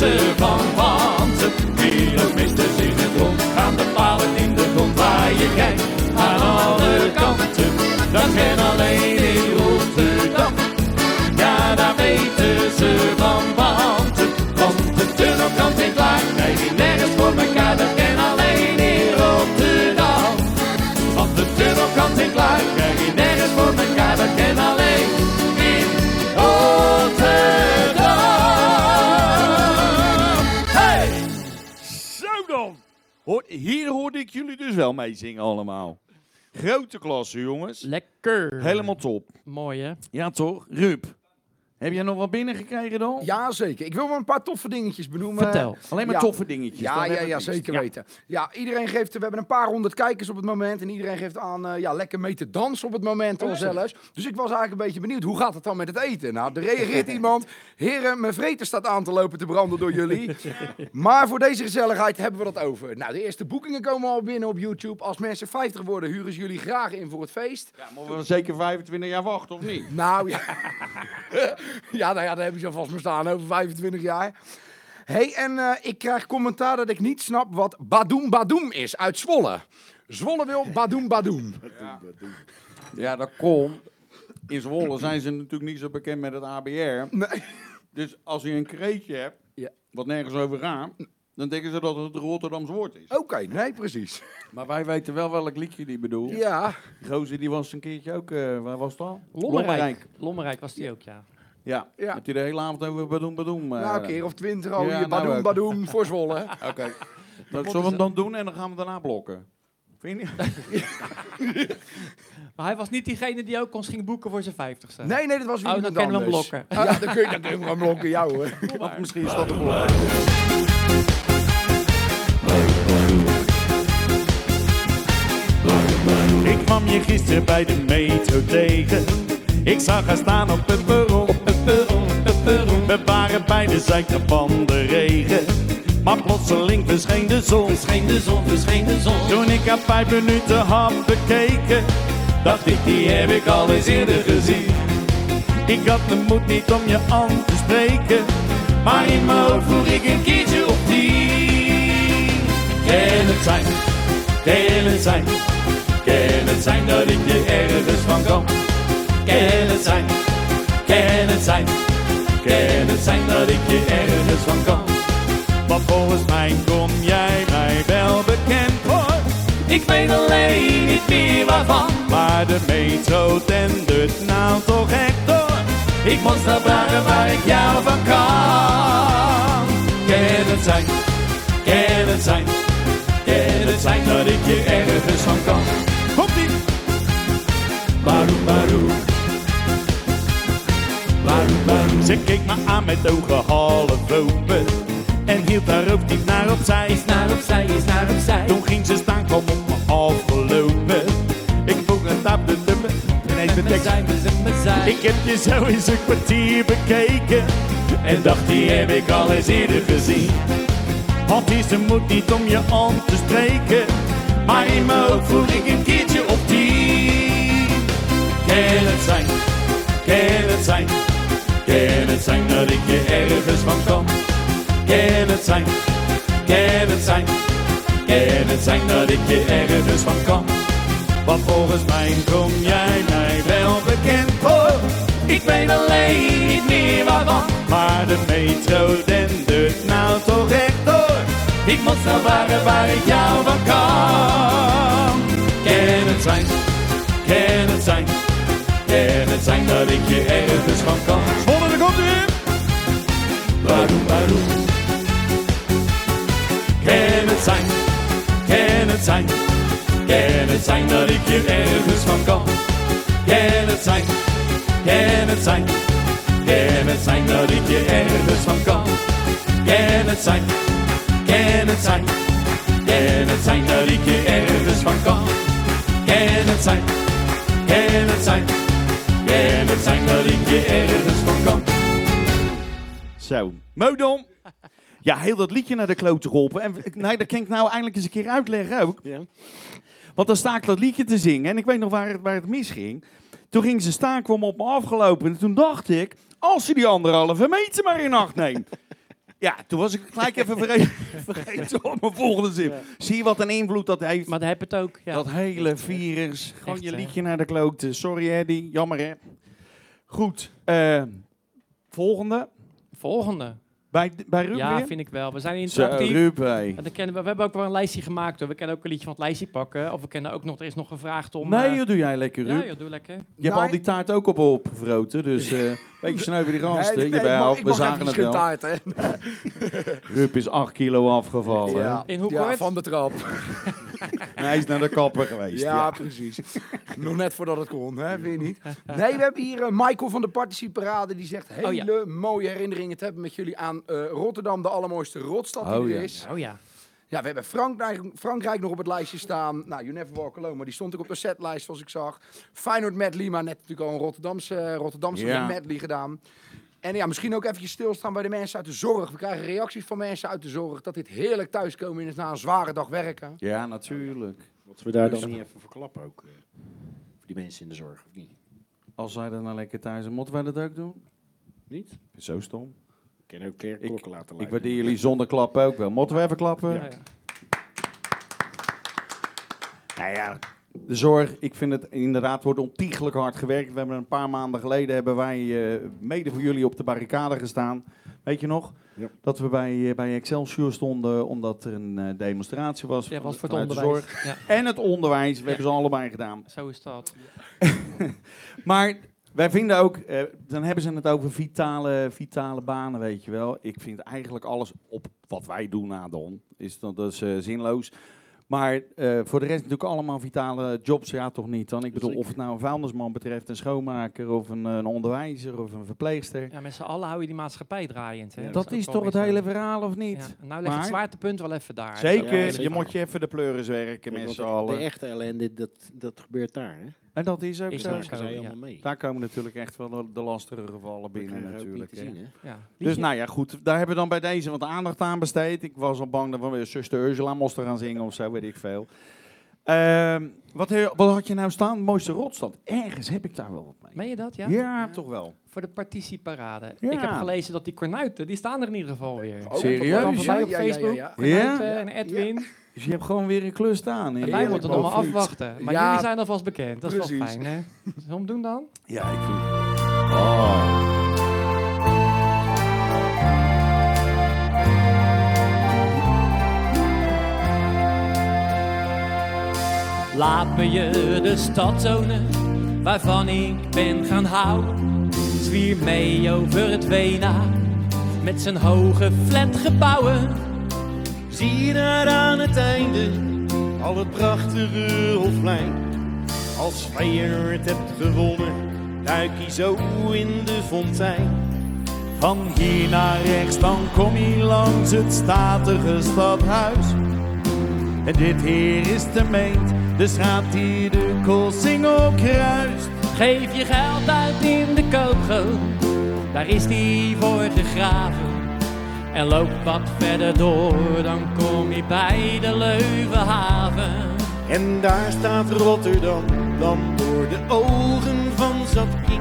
weten ze van, wel meezingen allemaal. Grote klasse, jongens. Lekker. Helemaal top. Mooi, hè? Ja toch? Rup, heb jij nog wat binnengekregen dan? Ja, zeker. Ik wil maar een paar toffe dingetjes benoemen. Vertel. Alleen maar Ja. toffe dingetjes. Ja, dan ja, ja, zeker Ja. weten. Ja, iedereen geeft, we hebben een paar honderd kijkers op het moment. En iedereen geeft aan eh, ja, lekker mee te dansen op het moment al zelfs. Dus ik was eigenlijk een beetje benieuwd, hoe gaat het dan met het eten? Nou, er reageert [LAUGHS] iemand. Heren, mijn vreten staat aan te lopen te branden door jullie. [LAUGHS] Maar voor deze gezelligheid hebben we dat over. Nou, de eerste boekingen komen al binnen op YouTube. Als mensen 50 worden, huren ze jullie graag in voor het feest. Ja, moeten we zeker 25 jaar wachten, of niet? Nou ja. [LAUGHS] [LAUGHS] ja, nou ja, daar heb je zo vast maar staan over 25 jaar. hey, en eh, ik krijg commentaar dat ik niet snap wat Badoem Badoem is uit Zwolle. Zwolle wil Badoem Badoem. [LAUGHS] Ja, dat komt. In Zwolle zijn ze natuurlijk niet zo bekend met het ABR. Nee. Dus als je een kreetje hebt, Ja. wat nergens over gaat, dan denken ze dat het een Rotterdams woord is. Oké, nee, precies. [LAUGHS] Maar wij weten wel welk liedje die bedoelt. Ja, Die gozer die was een keertje ook, eh, waar was dat? Lommerrijk. Lommerrijk was die ook, ja. Ja, Ja. dat hij de hele avond over badoem badoem. eh, nou een keer of twintig al Ja, hier nou Badoem ook. Badoem [LAUGHS] voor Zwolle. Oké. Dat zullen we hem dan doen en dan gaan we daarna blokken. Vind je niet? [LAUGHS] Maar hij was niet diegene die ook ons ging boeken voor zijn vijftigste. Nee, nee, dat was weer Oh, dan kunnen we hem blokken. Ja, dan kun je, dan kun je hem blokken, jou hoor. Maar- Misschien is dat de blok. Ik kwam je gisteren bij de metro tegen. Ik zag haar staan op het perron. Op het perron, op het perron. We waren bij de zijkant van de regen. Maar plotseling verscheen de zon. Verscheen de zon, verscheen de zon. Toen ik haar vijf minuten had bekeken, dacht ik die heb ik al eens eerder gezien. Ik had de moed niet om je aan te spreken. Maar in mijn hoofd vroeg ik een keertje op tien. Kan het zijn, kan het zijn, kan het zijn dat ik je ergens van kan? Kan het zijn, kan het zijn, het zijn dat ik je ergens van kan? Want volgens mij kom jij mij wel bekend voor. Ik weet alleen niet meer waarvan. Maar de metro tendert nou toch echt door. Ik moet snel vragen waar ik jou van kan. Kan het zijn, kan het zijn, kan het zijn dat ik je ergens van kan? Komt ie! Baroe, baroe. Ze keek me aan met ogen half open. En hield haar hoofd niet naar opzij. Is naar opzij, is naar opzij. Toen ging ze staan, kwam op me afgelopen. Ik vroeg het op de dubbel. Ineens de tekst. Ik heb je zo eens een kwartier bekeken. En dacht, die heb ik al eens eerder gezien. Want is de moed niet om je aan te spreken. Maar in mijn hoofd vroeg ik een keertje op tien. Kan het zijn, kan het zijn, kan het zijn dat ik je ergens van kan? Kan het zijn, kan het zijn, kan het zijn dat ik je ergens van kan? Want volgens mij kom jij mij wel bekend voor. Ik weet alleen niet meer waarvan. Maar de metro dendert nou toch echt door. Ik moet snel vragen waar ik jou van kan. Kan het zijn, kan het zijn, kan het zijn dat ik je ergens van kan. Waarom, waarom? Kan het zijn, kan het zijn, kan het zijn dat ik je ergens van kan? Kan het zijn, kan het zijn, kan het zijn dat ik je ergens van kan? Kan het zijn, kan het zijn, Zo, Modom. Ja, heel dat liedje naar de klote geholpen. En nee, dat kan ik nou eindelijk eens een keer uitleggen ook. Ja. Want dan sta ik dat liedje te zingen en ik weet nog waar het, waar het misging. Toen ging ze staan, kwam op me afgelopen en toen dacht ik, als ze die anderhalve meter maar in acht neemt. [LAUGHS] Ja, toen was ik gelijk even vergeten, [LAUGHS] vergeten op mijn volgende zin. Zie je wat een invloed dat heeft? Maar dat heb het ook. Ja. Dat hele virus. Gewoon Echt, je hè? liedje naar de klote. Sorry Eddie, jammer hè. Goed, eh, volgende. Volgende. Bij, bij Ruud Ja, weer? vind ik wel. We zijn Zo, interactief. Ruud, hey. En dan kennen we, we hebben ook wel een lijstje gemaakt. Hoor. We kunnen ook een liedje van het lijstje pakken. Of we kennen ook nog, er is nog gevraagd om... Nee, eh, dat doe jij lekker, Ruud. ja, joh, doe lekker. Je hebt al die taart ook op opgevroten, dus eh [LAUGHS] beetje snel die gasten. Nee, je nee, ik we zagen het wel. taart, hè. Ruud is 8 kilo afgevallen. Ja, In hoe ja, van de trap. [LAUGHS] [LAUGHS] Hij is naar de kapper geweest. Ja, Ja. precies. [LAUGHS] Nog net voordat het kon, hè? Vind je niet? [LAUGHS] Nee, we hebben hier eh, Michael van de Participarade. Die zegt hele Oh ja. mooie herinneringen te hebben met jullie aan eh, Rotterdam, de allermooiste rotstad die Oh er ja. is. Oh ja. Ja, we hebben Frankrijk, Frankrijk nog op het lijstje staan. Nou, You Never Walk Alone, maar die stond ook op de setlijst zoals ik zag. Feyenoord medley, maar net natuurlijk al een Rotterdamse, Rotterdamse Ja. medley gedaan. En ja, misschien ook eventjes stilstaan bij de mensen uit de zorg. We krijgen reacties van mensen uit de zorg dat dit heerlijk thuiskomen is na een zware dag werken. ja, natuurlijk. Wat we daar dan niet even verklappen ook. eh, voor die mensen in de zorg, of niet? Als zij dan nou lekker thuis zijn, moeten wij dat ook doen? Niet? Zo stom. Ik kan ook keer klokken laten Ik luiden. waardeer jullie zonder klappen ook wel. Moeten we even klappen? Ja, ja. Nou ja, de zorg, ik vind het inderdaad wordt ontiegelijk hard gewerkt. We hebben een paar maanden geleden hebben wij eh, mede voor jullie op de barricade gestaan. Weet je nog? Ja. Dat we bij, eh, bij Excelsior stonden omdat er een eh, demonstratie was. Ja, was voor het de zorg. Ja, En het onderwijs, we hebben ze allebei gedaan. [LAUGHS] zo is dat. [LAUGHS] Maar wij vinden ook, eh, dan hebben ze het over vitale, vitale banen, weet je wel. Ik vind eigenlijk alles op wat wij doen, Adon, is dat, dat is eh, zinloos. Maar eh, voor de rest natuurlijk allemaal vitale jobs, ja toch niet dan? Ik bedoel, of het nou een vuilnisman betreft, een schoonmaker of een, een onderwijzer of een verpleegster. Ja, met z'n allen hou je die maatschappij draaiend. Hè? dat ook is toch het hele verhaal, of Ja, niet? nou leg het Maar- zwaartepunt wel even daar. Zeker, je moet je even de pleuris werken met z'n allen. de echte ellende, dat, dat gebeurt daar. Hè? En dat is ook Is zo. ja. mee. Daar komen natuurlijk echt wel de, de lastige gevallen binnen natuurlijk. zien? Ja. Dus nou ja, goed. Daar hebben we dan bij deze wat aandacht aan besteed. Ik was al bang dat we weer zuster Ursula moesten gaan zingen of zo, weet ik veel. Ehm, wat, he- wat had je nou staan? Mooiste rotstad. Ergens heb ik daar wel wat mee. Meen je dat, ja? Ja, toch wel. Voor de participarade. Ja. Ik heb gelezen dat die kornuiten, die staan er in ieder geval weer. Oh, Serieus? Op Ja, ja, ja, Facebook. ja. Kornuiten Ja? en Edwin. Dus je hebt gewoon weer een klus staan. En wij moeten nog maar afwachten. Maar Ja, jullie zijn alvast bekend. Dat is wel fijn, hè? [LAUGHS] Zullen we hem doen dan? Ja, ik vind Oh. Laat me je de stad tonen waarvan ik ben gaan houden. Zwier mee over het Wena met zijn hoge flatgebouwen. Zie daar aan het einde al het prachtige Hofplein. Als Feyenoord hebt gewonnen, duik je zo in de fontein. Van hier naar rechts, dan kom je langs het statige stadhuis. En dit hier is de meent, de straat die de Koolsingel kruist. Geef je geld uit in de koopgoot, daar is die voor gegraven. En loop wat verder door, dan kom je bij de Leuvenhaven. En daar staat Rotterdam, dan door de ogen van Zatki.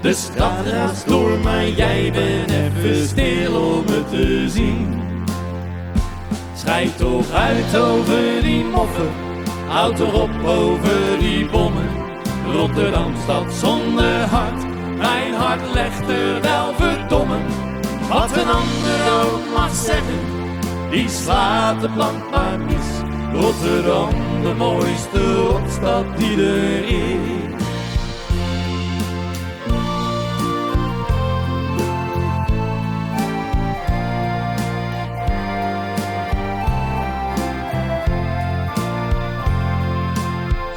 De stad raast door, maar jij bent even stil om het te zien. Schijt toch uit over die moffen, houd toch op over die bommen. Rotterdam stad zonder hart, mijn hart legt er wel verdomme. Wat een ander ook mag zeggen, die slaat de plank maar mis. Rotterdam, de mooiste rotstad die er is.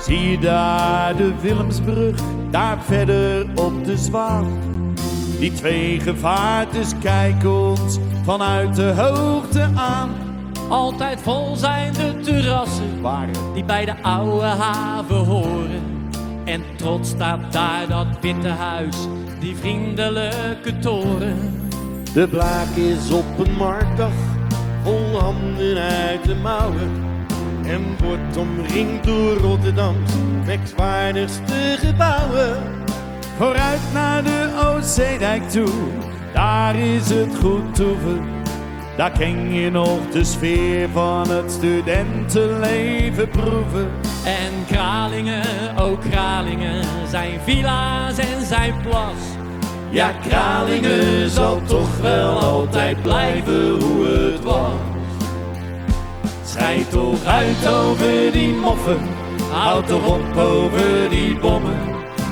Zie daar de Willemsbrug, daar verder op de Zwaan. Die twee gevaartes kijken ons vanuit de hoogte aan. Altijd vol zijn de terrassen die bij de oude haven horen. En trots staat daar dat witte huis, die vriendelijke toren. De blaak is op een marktdag, vol handen uit de mouwen. En wordt omringd door Rotterdams merkwaardigste gebouwen. Vooruit naar de Oostzeedijk toe, daar is het goed toeven. Daar ken je nog de sfeer van het studentenleven proeven. En Kralingen, ook Kralingen, zijn villa's en zijn plas. Ja, Kralingen zal toch wel altijd blijven hoe het was. Schijt toch uit over die moffen, houd toch op over die bommen.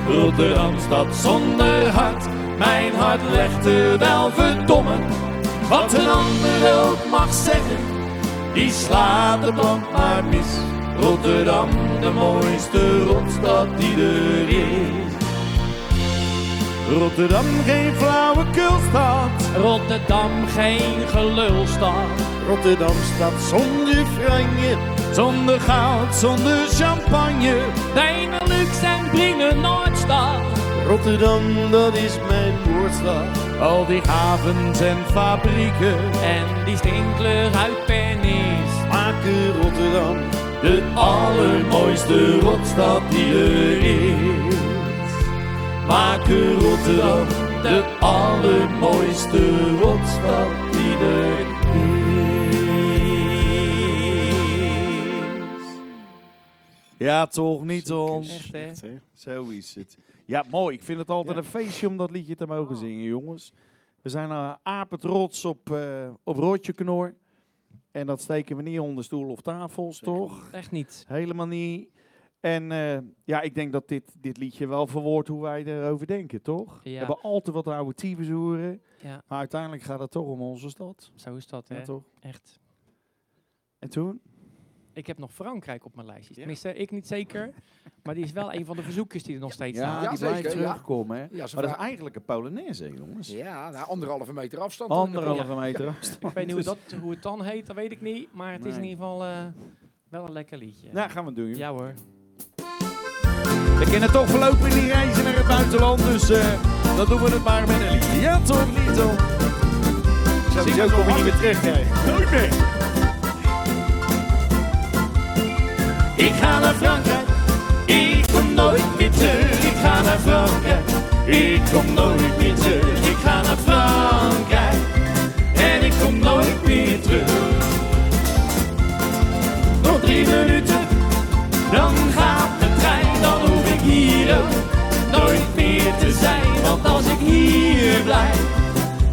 Rotterdam stad zonder hart, mijn hart legt er wel verdomme. Wat een ander ook mag zeggen, die slaat de plank maar mis. Rotterdam, de mooiste rotstad die er is. Rotterdam geen flauwekulstad. Rotterdam geen gelulstad. Rotterdam stad zonder franje, zonder goud, zonder champagne. Benelux en Bringen Noordstad. Rotterdam, dat is mijn woordstad. Al die havens en fabrieken En die stinkler uit Pernis. maken Rotterdam de allermooiste rotstad die er is. Maken Rotterdam de allermooiste rotstad die er is. Ja, toch niet ons. Echt, hè? Hè? Zo is het. Ja, mooi. Ik vind het altijd een feestje om dat liedje te mogen zingen, jongens. We zijn uh, apetrots op, eh op Rotje Knor. En dat steken we niet onder stoel of tafels, toch? Echt niet. Helemaal niet. En eh, ja, ik denk dat dit, dit liedje wel verwoordt hoe wij erover denken, toch? We hebben altijd wat oude tyfushoeren. Ja, Maar uiteindelijk gaat het toch om onze stad. zo is dat, hè? Ja, toch? Echt. En toen? Ik heb nog Frankrijk op mijn lijstje. Tenminste, ik niet zeker. Maar die is wel een van de verzoekjes die er nog steeds Ja, staan. Ja, die zeker, blijft terugkomen. Hè? Ja, ze maar dat is eigenlijk een Polonaise, jongens. Ja, nou, anderhalve meter afstand. Anderhalve meter afstand. Ik weet niet hoe, dat, hoe het dan heet, dat weet ik niet. Maar het is in ieder geval eh, wel een lekker liedje. Nou, gaan we doen. Ja hoor. We kunnen toch voorlopig niet reizen naar het buitenland, dus eh, dan doen we het maar met een liedje. Ja, toch niet, toch? Sowieso kom je niet meer terug, hè. Nooit meer. Ga naar Frankrijk, ik kom nooit meer terug. Ik ga naar Frankrijk, ik kom nooit meer terug. Ik ga naar Frankrijk en ik kom nooit meer terug. Nog drie minuten, dan gaat de trein. Dan hoef ik hier ook nooit meer te zijn. Want als ik hier blijf,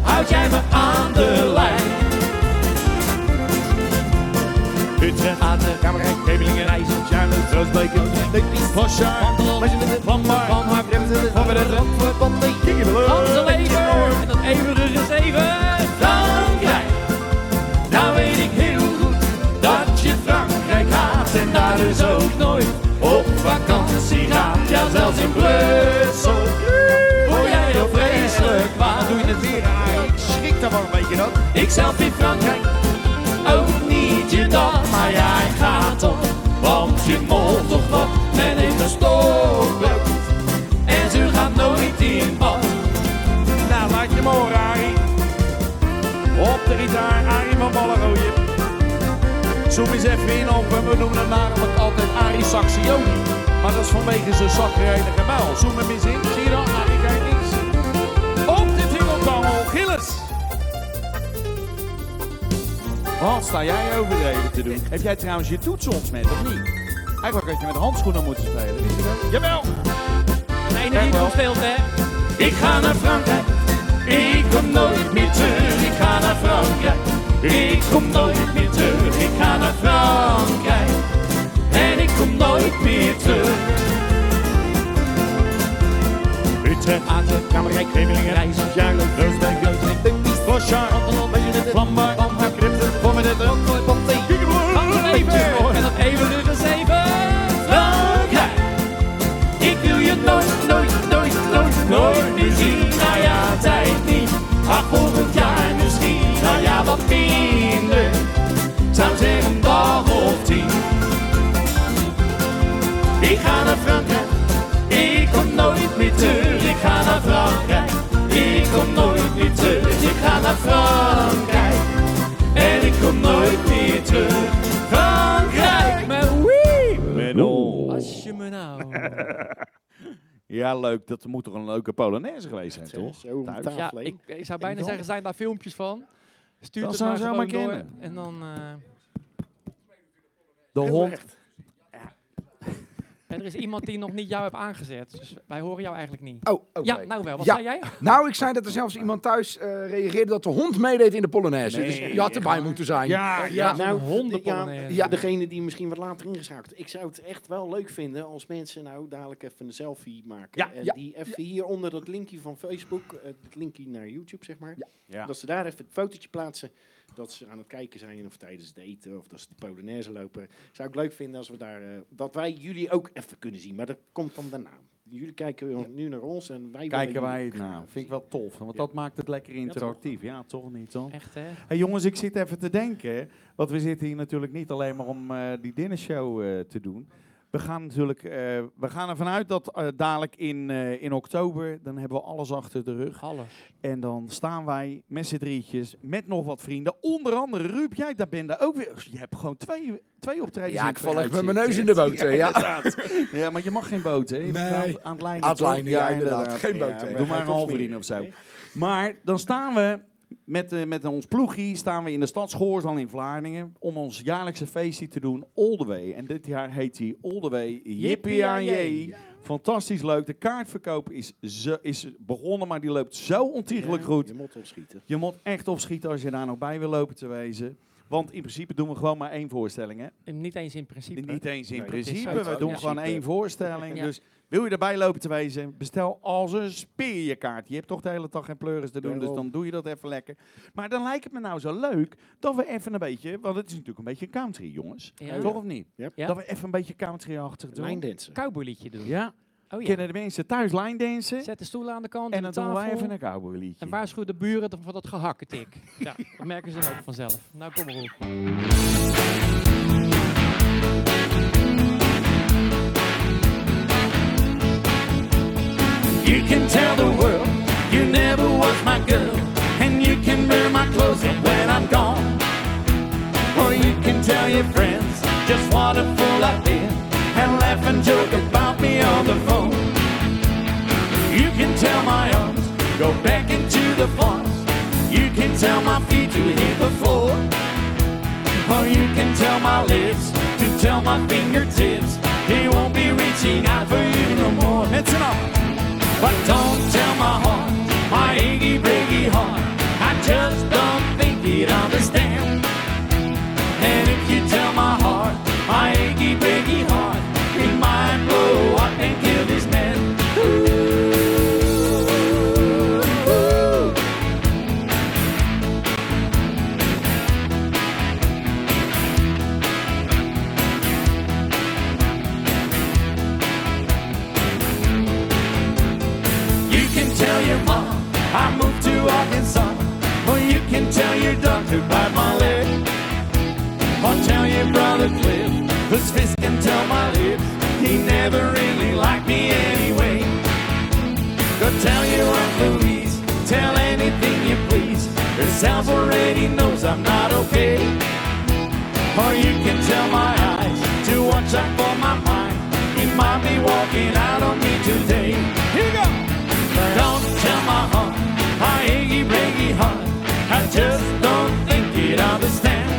houd jij me aan de lijn. Aten, Kamerijk, Gevelingen, Rijssen, Charlotte, Roosbeken, Vosja, Van maar, van maar, van maar, Amstel even. En dat eeuwige gezeven. Frankrijk. Nou weet ik heel goed dat je Frankrijk haat en daar dus ook nooit op vakantie gaat. Ja, zelfs in Brussel word jij nog vreselijk kwaad. Doe je het weer aan? ik schrik daar wel een beetje dat. Ik zelf in Frankrijk je dat, maar jij gaat toch, want je molt toch wat men een stokbrood en ze gaat nooit in bad. Nou, laat je horen, Arie. Op de gitaar, Arie van Ballenrooien. Zoom eens even in op, en we noemen hem namelijk altijd Arie Saxioni. Maar dat is vanwege zijn zakrijdige muil. Zoom hem eens in, zie je dan? Arie kijkt Wat sta jij overdreven te doen? Heb jij trouwens je toetsons met, of niet? Eigenlijk had je met handschoenen moeten spelen. Je dat? Jawel! Kijk die wel. nog speelt, hè. Ik ga naar Frankrijk, ik kom nooit meer terug. Ik ga naar Frankrijk, ik kom nooit meer terug. Ik ga naar Frankrijk en ik kom nooit meer terug. Utrecht, Aten, Kamerijk, Gevelingen, Rijssen, Charlotte, Roosbeek, Leusden, Vosja, Vlambaar, Even. En dat. Frankrijk, ik wil je nooit, nooit, nooit, nooit, nooit meer zien. Nou ja, tijd niet, ach volgend jaar misschien. Nou ja, wat minder, zou zeggen een dag of tien. Ik ga naar Frankrijk, ik kom nooit meer terug. Ik ga naar Frankrijk, ik kom nooit meer terug. Ik ga naar Frankrijk [LAUGHS] Ja, leuk. Dat moet toch een leuke Polonaise geweest zijn, toch? Ja, ik, ik zou bijna zeggen, zijn daar filmpjes van? Stuur Dat het zou maar ze maar kennen. En dan... eh, De hond. En er is iemand die nog niet jou heeft aangezet. Dus wij horen jou eigenlijk niet. Oh, oké. Ja, nou wel. Wat Ja. zei jij? Nou, ik zei dat er zelfs iemand thuis eh, reageerde dat de hond meedeed in de Polonaise. Nee, dus je had erbij moeten zijn. Ja, Ja, nou, hondenpolonaise. Ja, Ja. degene die misschien wat later ingeschakeld. Ik zou het echt wel leuk vinden als mensen nou dadelijk even een selfie maken. Ja, en ja, die even hier onder dat linkje van Facebook, eh, het linkje naar YouTube zeg maar. Ja. Dat ze daar even het fotootje plaatsen. Dat ze aan het kijken zijn of tijdens het eten of dat ze de Polonaise lopen. Zou ik leuk vinden als we daar, eh, dat wij jullie ook even kunnen zien. Maar dat komt dan daarna. Jullie kijken nu naar ons en wij Kijken wij het nou. Vind ik wel tof. Want dat maakt het lekker interactief. Ja, toch niet, toch? Echt, hè? Hey jongens, ik zit even te denken. Want we zitten hier natuurlijk niet alleen maar om eh, die dinnershow eh te doen. We gaan natuurlijk, eh, we gaan ervan uit dat eh, dadelijk in, eh, in oktober, dan hebben we alles achter de rug. Alles. En dan staan wij met z'n drietjes, met nog wat vrienden. Onder andere Ruud, jij daar bent daar ook weer. Je hebt gewoon twee, twee optredens. Ja, ik val echt met mijn neus in de boot. Ja. Ja, maar je mag geen boot, hè? Je Nee. Aan, het lijnen. Aan het lijnen, ja, inderdaad. Geen boot. Doe maar een halve vriend of zo. Maar dan staan we met, eh, met ons ploegie staan we in de stad Schoorsland in Vlaardingen om ons jaarlijkse feestje te doen All The Way. En dit jaar heet hij All The Way Jippie aan je. Fantastisch leuk. De kaartverkoop is, zo, is begonnen, maar die loopt zo ontiegelijk Ja, goed. Je moet opschieten. Je moet echt opschieten als je daar nog bij wil lopen te wezen. Want in principe doen we gewoon maar één voorstelling, hè? Niet eens in principe. Niet eens in Nee, principe, we doen gewoon één voorstelling. Ja. Dus Wil je erbij lopen te wezen? Bestel als een speer je kaart. Je hebt toch de hele dag geen pleuris te doen, dus dan doe je dat even lekker. Maar dan lijkt het me nou zo leuk dat we even een beetje, want het is natuurlijk een beetje country, jongens. Ja. Toch of niet? Yep. Ja. Dat we even een beetje country-achtig doen. Lijndansen. Cowboyliedje doen. Ja. Oh ja. Kennen de mensen thuis line dansen? Zet de stoelen aan de kant. En de dan doen wij tafel. even een cowboy liedje. En waarschuw de buren voor dat gehakketik. [LAUGHS] ja, dat merken ze dan ook vanzelf. Nou, kom maar op. You can tell the world you never was my girl, and you can wear my clothes up when I'm gone. Or you can tell your friends just what a fool I've been, and laugh and joke about me on the phone. You can tell my arms go back into the forest. You can tell my feet to hit the floor. Or you can tell my lips to tell my fingertips they won't be reaching out for you no more. It's enough. But don't tell my heart, my achy breaky heart. I just don't think he'd understand. Tell your mom I moved to Arkansas. Or you can tell your doctor by my leg. Or tell your brother Cliff, whose fist can tell my lips. He never really liked me anyway. Go tell your Aunt Louise, tell anything you please. Herself already knows I'm not okay. Or you can tell my eyes to watch out for my mind. He might be walking out on me today. Here you go. Don't tell my heart, my achy breaky heart. I just don't think you'd understand.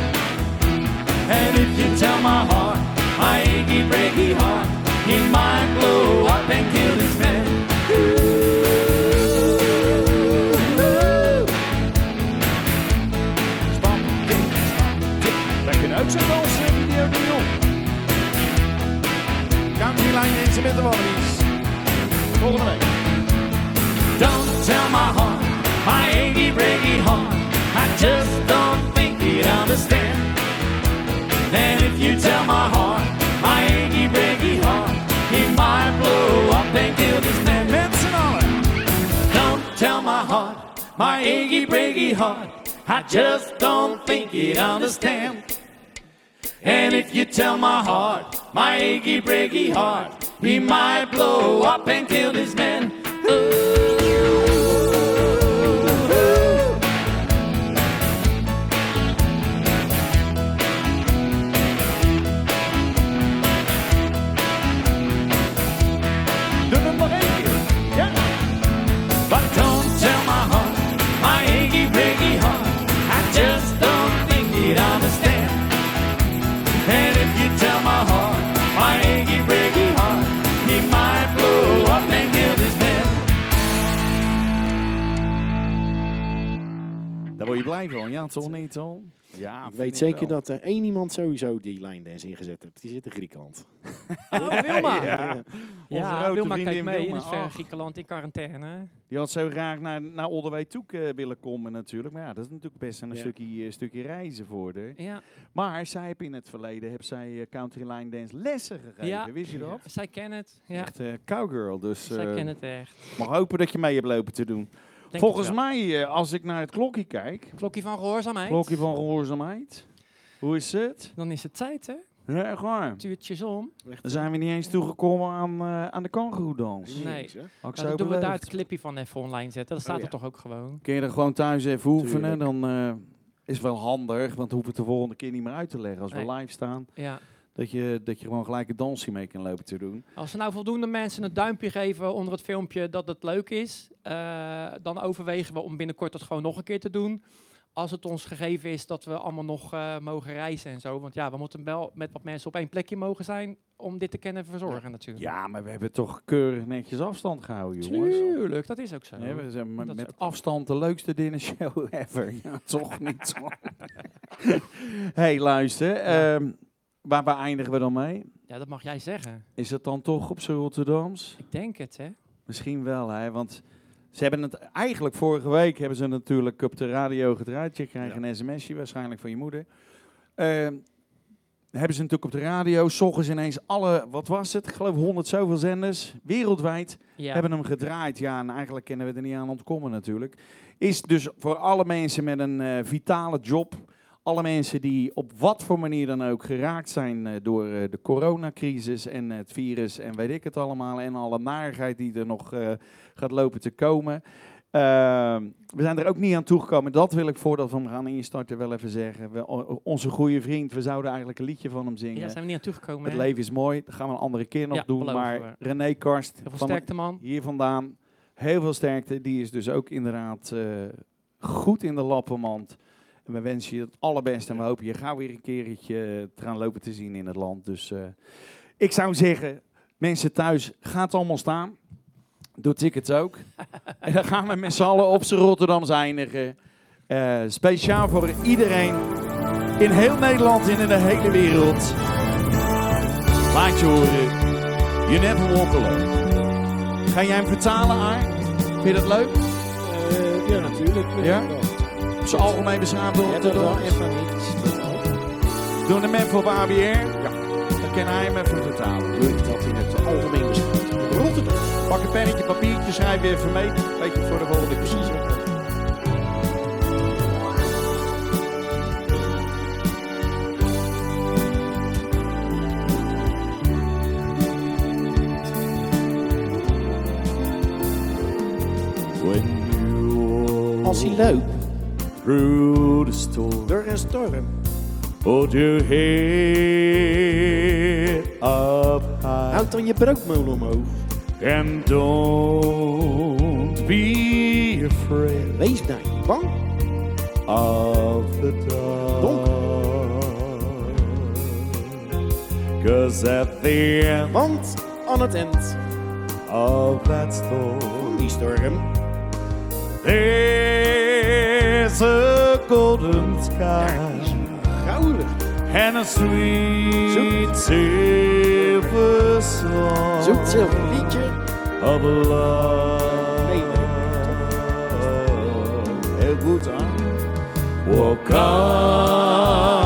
And if you tell my heart, my achy breaky heart, he might blow up and kill this man. Volgende week. Tell my heart, my achy breaky heart. I just don't think he'd understand. And if you tell my heart, my achy breaky heart, he might blow up and kill this man. Don't tell my heart, my achy breaky heart. I just don't think he'd understand. And if you tell my heart, my achy breaky heart, he might blow up and kill this man. Doe word je blij van, ja, toch niet, toch? Ja, Ik weet zeker wel. dat er één iemand sowieso die lijndance ingezet heeft. Die zit in Griekenland. [LAUGHS] Oh, Wilma. Ja. Onze Ja, Wilma vriendin kijkt mee in het Ach. Griekenland in quarantaine. Die had zo graag naar, naar Oldewey toe eh, willen komen natuurlijk. Maar ja, dat is natuurlijk best een Ja. stukje, eh, stukje reizen voor haar. Ja. Maar zij heeft in het verleden heb zij eh, country line dance lessen gegeven. Ja. Wist je dat? Zij kennen het. Ja, Echt cowgirl. Dus zij kennen het echt. mag hopen dat je mee hebt lopen te doen. Denk Volgens mij, eh, als ik naar het klokje kijk, Klokje van gehoorzaamheid. klokje van gehoorzaamheid. Hoe is het? Dan is het tijd, hè? Ja, echt waar. Tuurtjes om. Dan zijn we niet eens toegekomen aan, eh, aan de kangoeroedans. Nee. Had ik Nou, dan doen we daar het clipje van even online zetten. Dat staat Oh, ja. er toch ook gewoon. Kun je er gewoon thuis even oefenen, dan eh, is het wel handig, want dan hoeven we het de volgende keer niet meer uit te leggen. Als we Nee. live staan, Ja. Dat je, dat je gewoon gelijk een dansje mee kan lopen te doen. Als er nou voldoende mensen een duimpje geven onder het filmpje dat het leuk is, eh, dan overwegen we om binnenkort het gewoon nog een keer te doen. Als het ons gegeven is dat we allemaal nog eh, mogen reizen en zo. Want ja, we moeten wel met wat mensen op één plekje mogen zijn om dit te kunnen verzorgen natuurlijk. Ja, maar we hebben toch keurig netjes afstand gehouden, jongens. Tuurlijk, dat is ook zo. We zijn met, Dat afstand de leukste dinnershow [LAUGHS] ever. Ja, toch niet? [LAUGHS] hey, luister. ehm, waar, waar eindigen we dan mee? Ja, dat mag jij zeggen. Is het dan toch op z'n Rotterdams? Ik denk het, hè? Misschien wel, hè? Want ze hebben het eigenlijk vorige week hebben ze natuurlijk op de radio gedraaid. Je krijgt een sms'je waarschijnlijk van je moeder. Eh, hebben ze natuurlijk op de radio, ochtends ineens alle, wat was het? Ik geloof 100 zoveel zenders, wereldwijd, Ja. hebben hem gedraaid. Ja, en eigenlijk kunnen we er niet aan ontkomen natuurlijk. Is dus voor alle mensen met een eh, vitale job, alle mensen die op wat voor manier dan ook geraakt zijn eh, door eh, de coronacrisis en het virus en weet ik het allemaal. En alle narigheid die er nog eh, gaat lopen te komen. Ehm, we zijn er ook niet aan toegekomen. Dat wil ik voordat we hem gaan instarten wel even zeggen. We, onze goede vriend, we zouden eigenlijk een liedje van hem zingen. Ja, zijn we niet aan toegekomen, Het hè? leven is mooi. Dat gaan we een andere keer nog Ja, doen. Maar we. René Karst, van sterkte, man. hier vandaan, heel veel sterkte. Die is dus ook inderdaad goed in de lappenmand. En we wensen je het allerbeste en we hopen je gauw weer een keertje te gaan lopen te zien in het land. Dus eh, ik zou zeggen, mensen thuis, gaat allemaal staan. Doe tickets ook. [LAUGHS] en dan gaan we met z'n allen op z'n Rotterdams eindigen. Eh, speciaal voor iedereen in heel Nederland en in de hele wereld. Laat je horen. You never walk alone. Ga jij hem vertalen, Aar? Vind je dat leuk? Eh, ja, natuurlijk. Ja? Op zijn algemeen beschaamd door ja dat wel Rotterdam. even niet. Doe hem even op ABR. Ja. Dan kan hij hem even vertalen. Doe ik dat in het algemeen beschouwd. Rotterdam. Pak een pennetje, papiertje, schrijf even mee. Beetje voor de volgende precies. Als hij loopt Through the storm, door een storm, hold your head up high. houd dan je broodmolen omhoog. And don't be afraid Wees niet bang. of the dark. Cause at the end Want aan het eind of that storm, die storm there's a golden sky daar is gouden. and a sweet silver song Zoekt zilver liedje. of love. Nee, Heel goed, hè? Walk on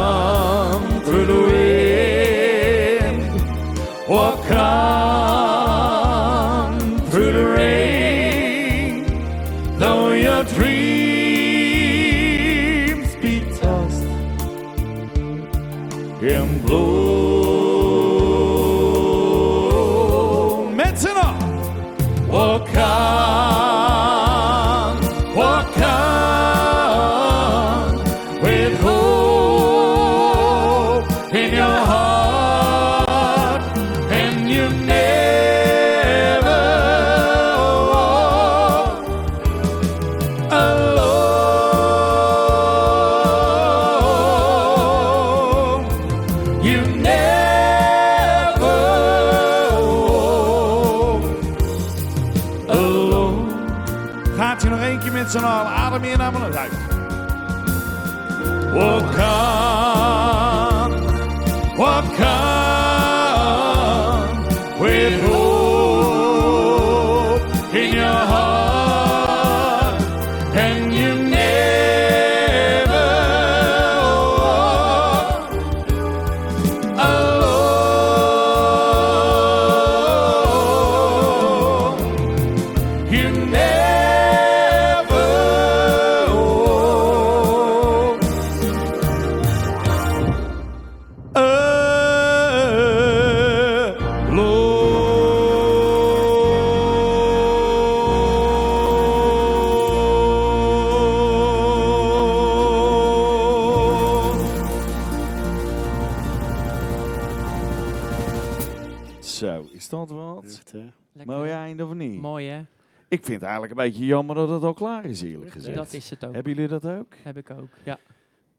eigenlijk een beetje jammer dat het al klaar is, eerlijk gezegd. Dat is het ook. Hebben jullie dat ook? Heb ik ook, ja.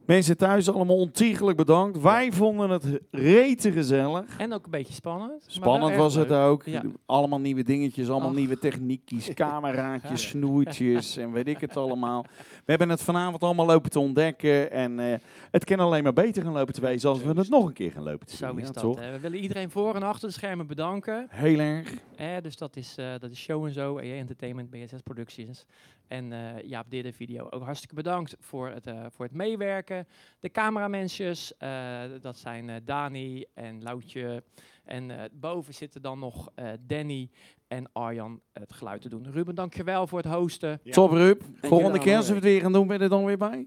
Mensen thuis allemaal ontiegelijk bedankt. Wij vonden het rete gezellig. En ook een beetje spannend. Spannend was het leuk. ook. Ja. Allemaal nieuwe dingetjes, allemaal Ach. nieuwe techniekjes, cameraatjes, [LAUGHS] snoertjes en weet ik het allemaal. We hebben het vanavond allemaal lopen te ontdekken en eh, het kan alleen maar beter gaan lopen te wezen als we het nog een keer gaan lopen te Zo doen, is ja, dat. toch? hè. We willen iedereen voor en achter de schermen bedanken. Heel erg. Dus dat is, eh, dat is Show en Zo, EA Entertainment, BSS Productions. En eh Jaap Didde Video ook hartstikke bedankt voor het, voor het meewerken. De cameramensjes, dat zijn Dani en Loutje. En boven zitten dan nog Danny en Arjan het geluid te doen. Ruben, dankjewel voor het hosten. Ja. Top, Rup. Volgende keer als we het weer gaan doen, ben je er dan weer bij?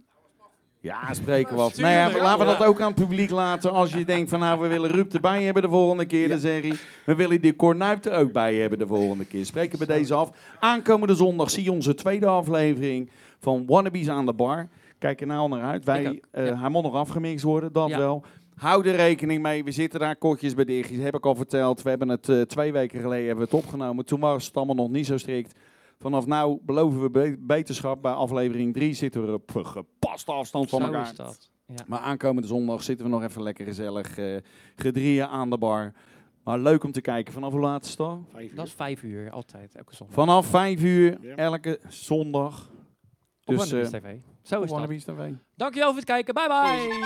Ja, spreken wat. Tuurlijk, Nou ja, laten we dat ook aan het publiek laten. Als je denkt van nou, we willen Rup erbij hebben de volgende keer, dan zeg je, we willen die Cornuit er ook bij hebben de volgende keer. Spreken we deze af. Aankomende zondag zie je onze tweede aflevering van Wannabes aan de bar. Kijk er nou naar uit. Wij, eh, ja. Hij moet nog afgemixt worden, dat Ja. wel. Hou er rekening mee. We zitten daar kortjes bij dichtjes. Heb ik al verteld. We hebben het eh, twee weken geleden hebben we het opgenomen. Toen was het allemaal nog niet zo strikt. Vanaf nu beloven we be- beterschap. Bij aflevering 3 zitten we op gepaste afstand van Zo elkaar. is dat. Ja. Maar aankomende zondag zitten we nog even lekker gezellig eh gedrieën aan de bar. Maar leuk om te kijken. Vanaf hoe laat is het dan? Vijf uur. Dat is vijf uur, altijd, elke zondag. Vanaf 5 uur, elke zondag. Op Dus, eh, TV. Zo is dat. Wannabes TV. Dankjewel voor het kijken. Bye bye.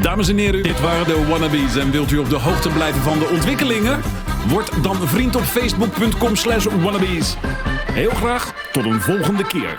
Dames en heren, dit waren de Wannabes. En wilt u op de hoogte blijven van de ontwikkelingen? Word dan vriend op facebook.com slash wannabes. Heel graag tot een volgende keer.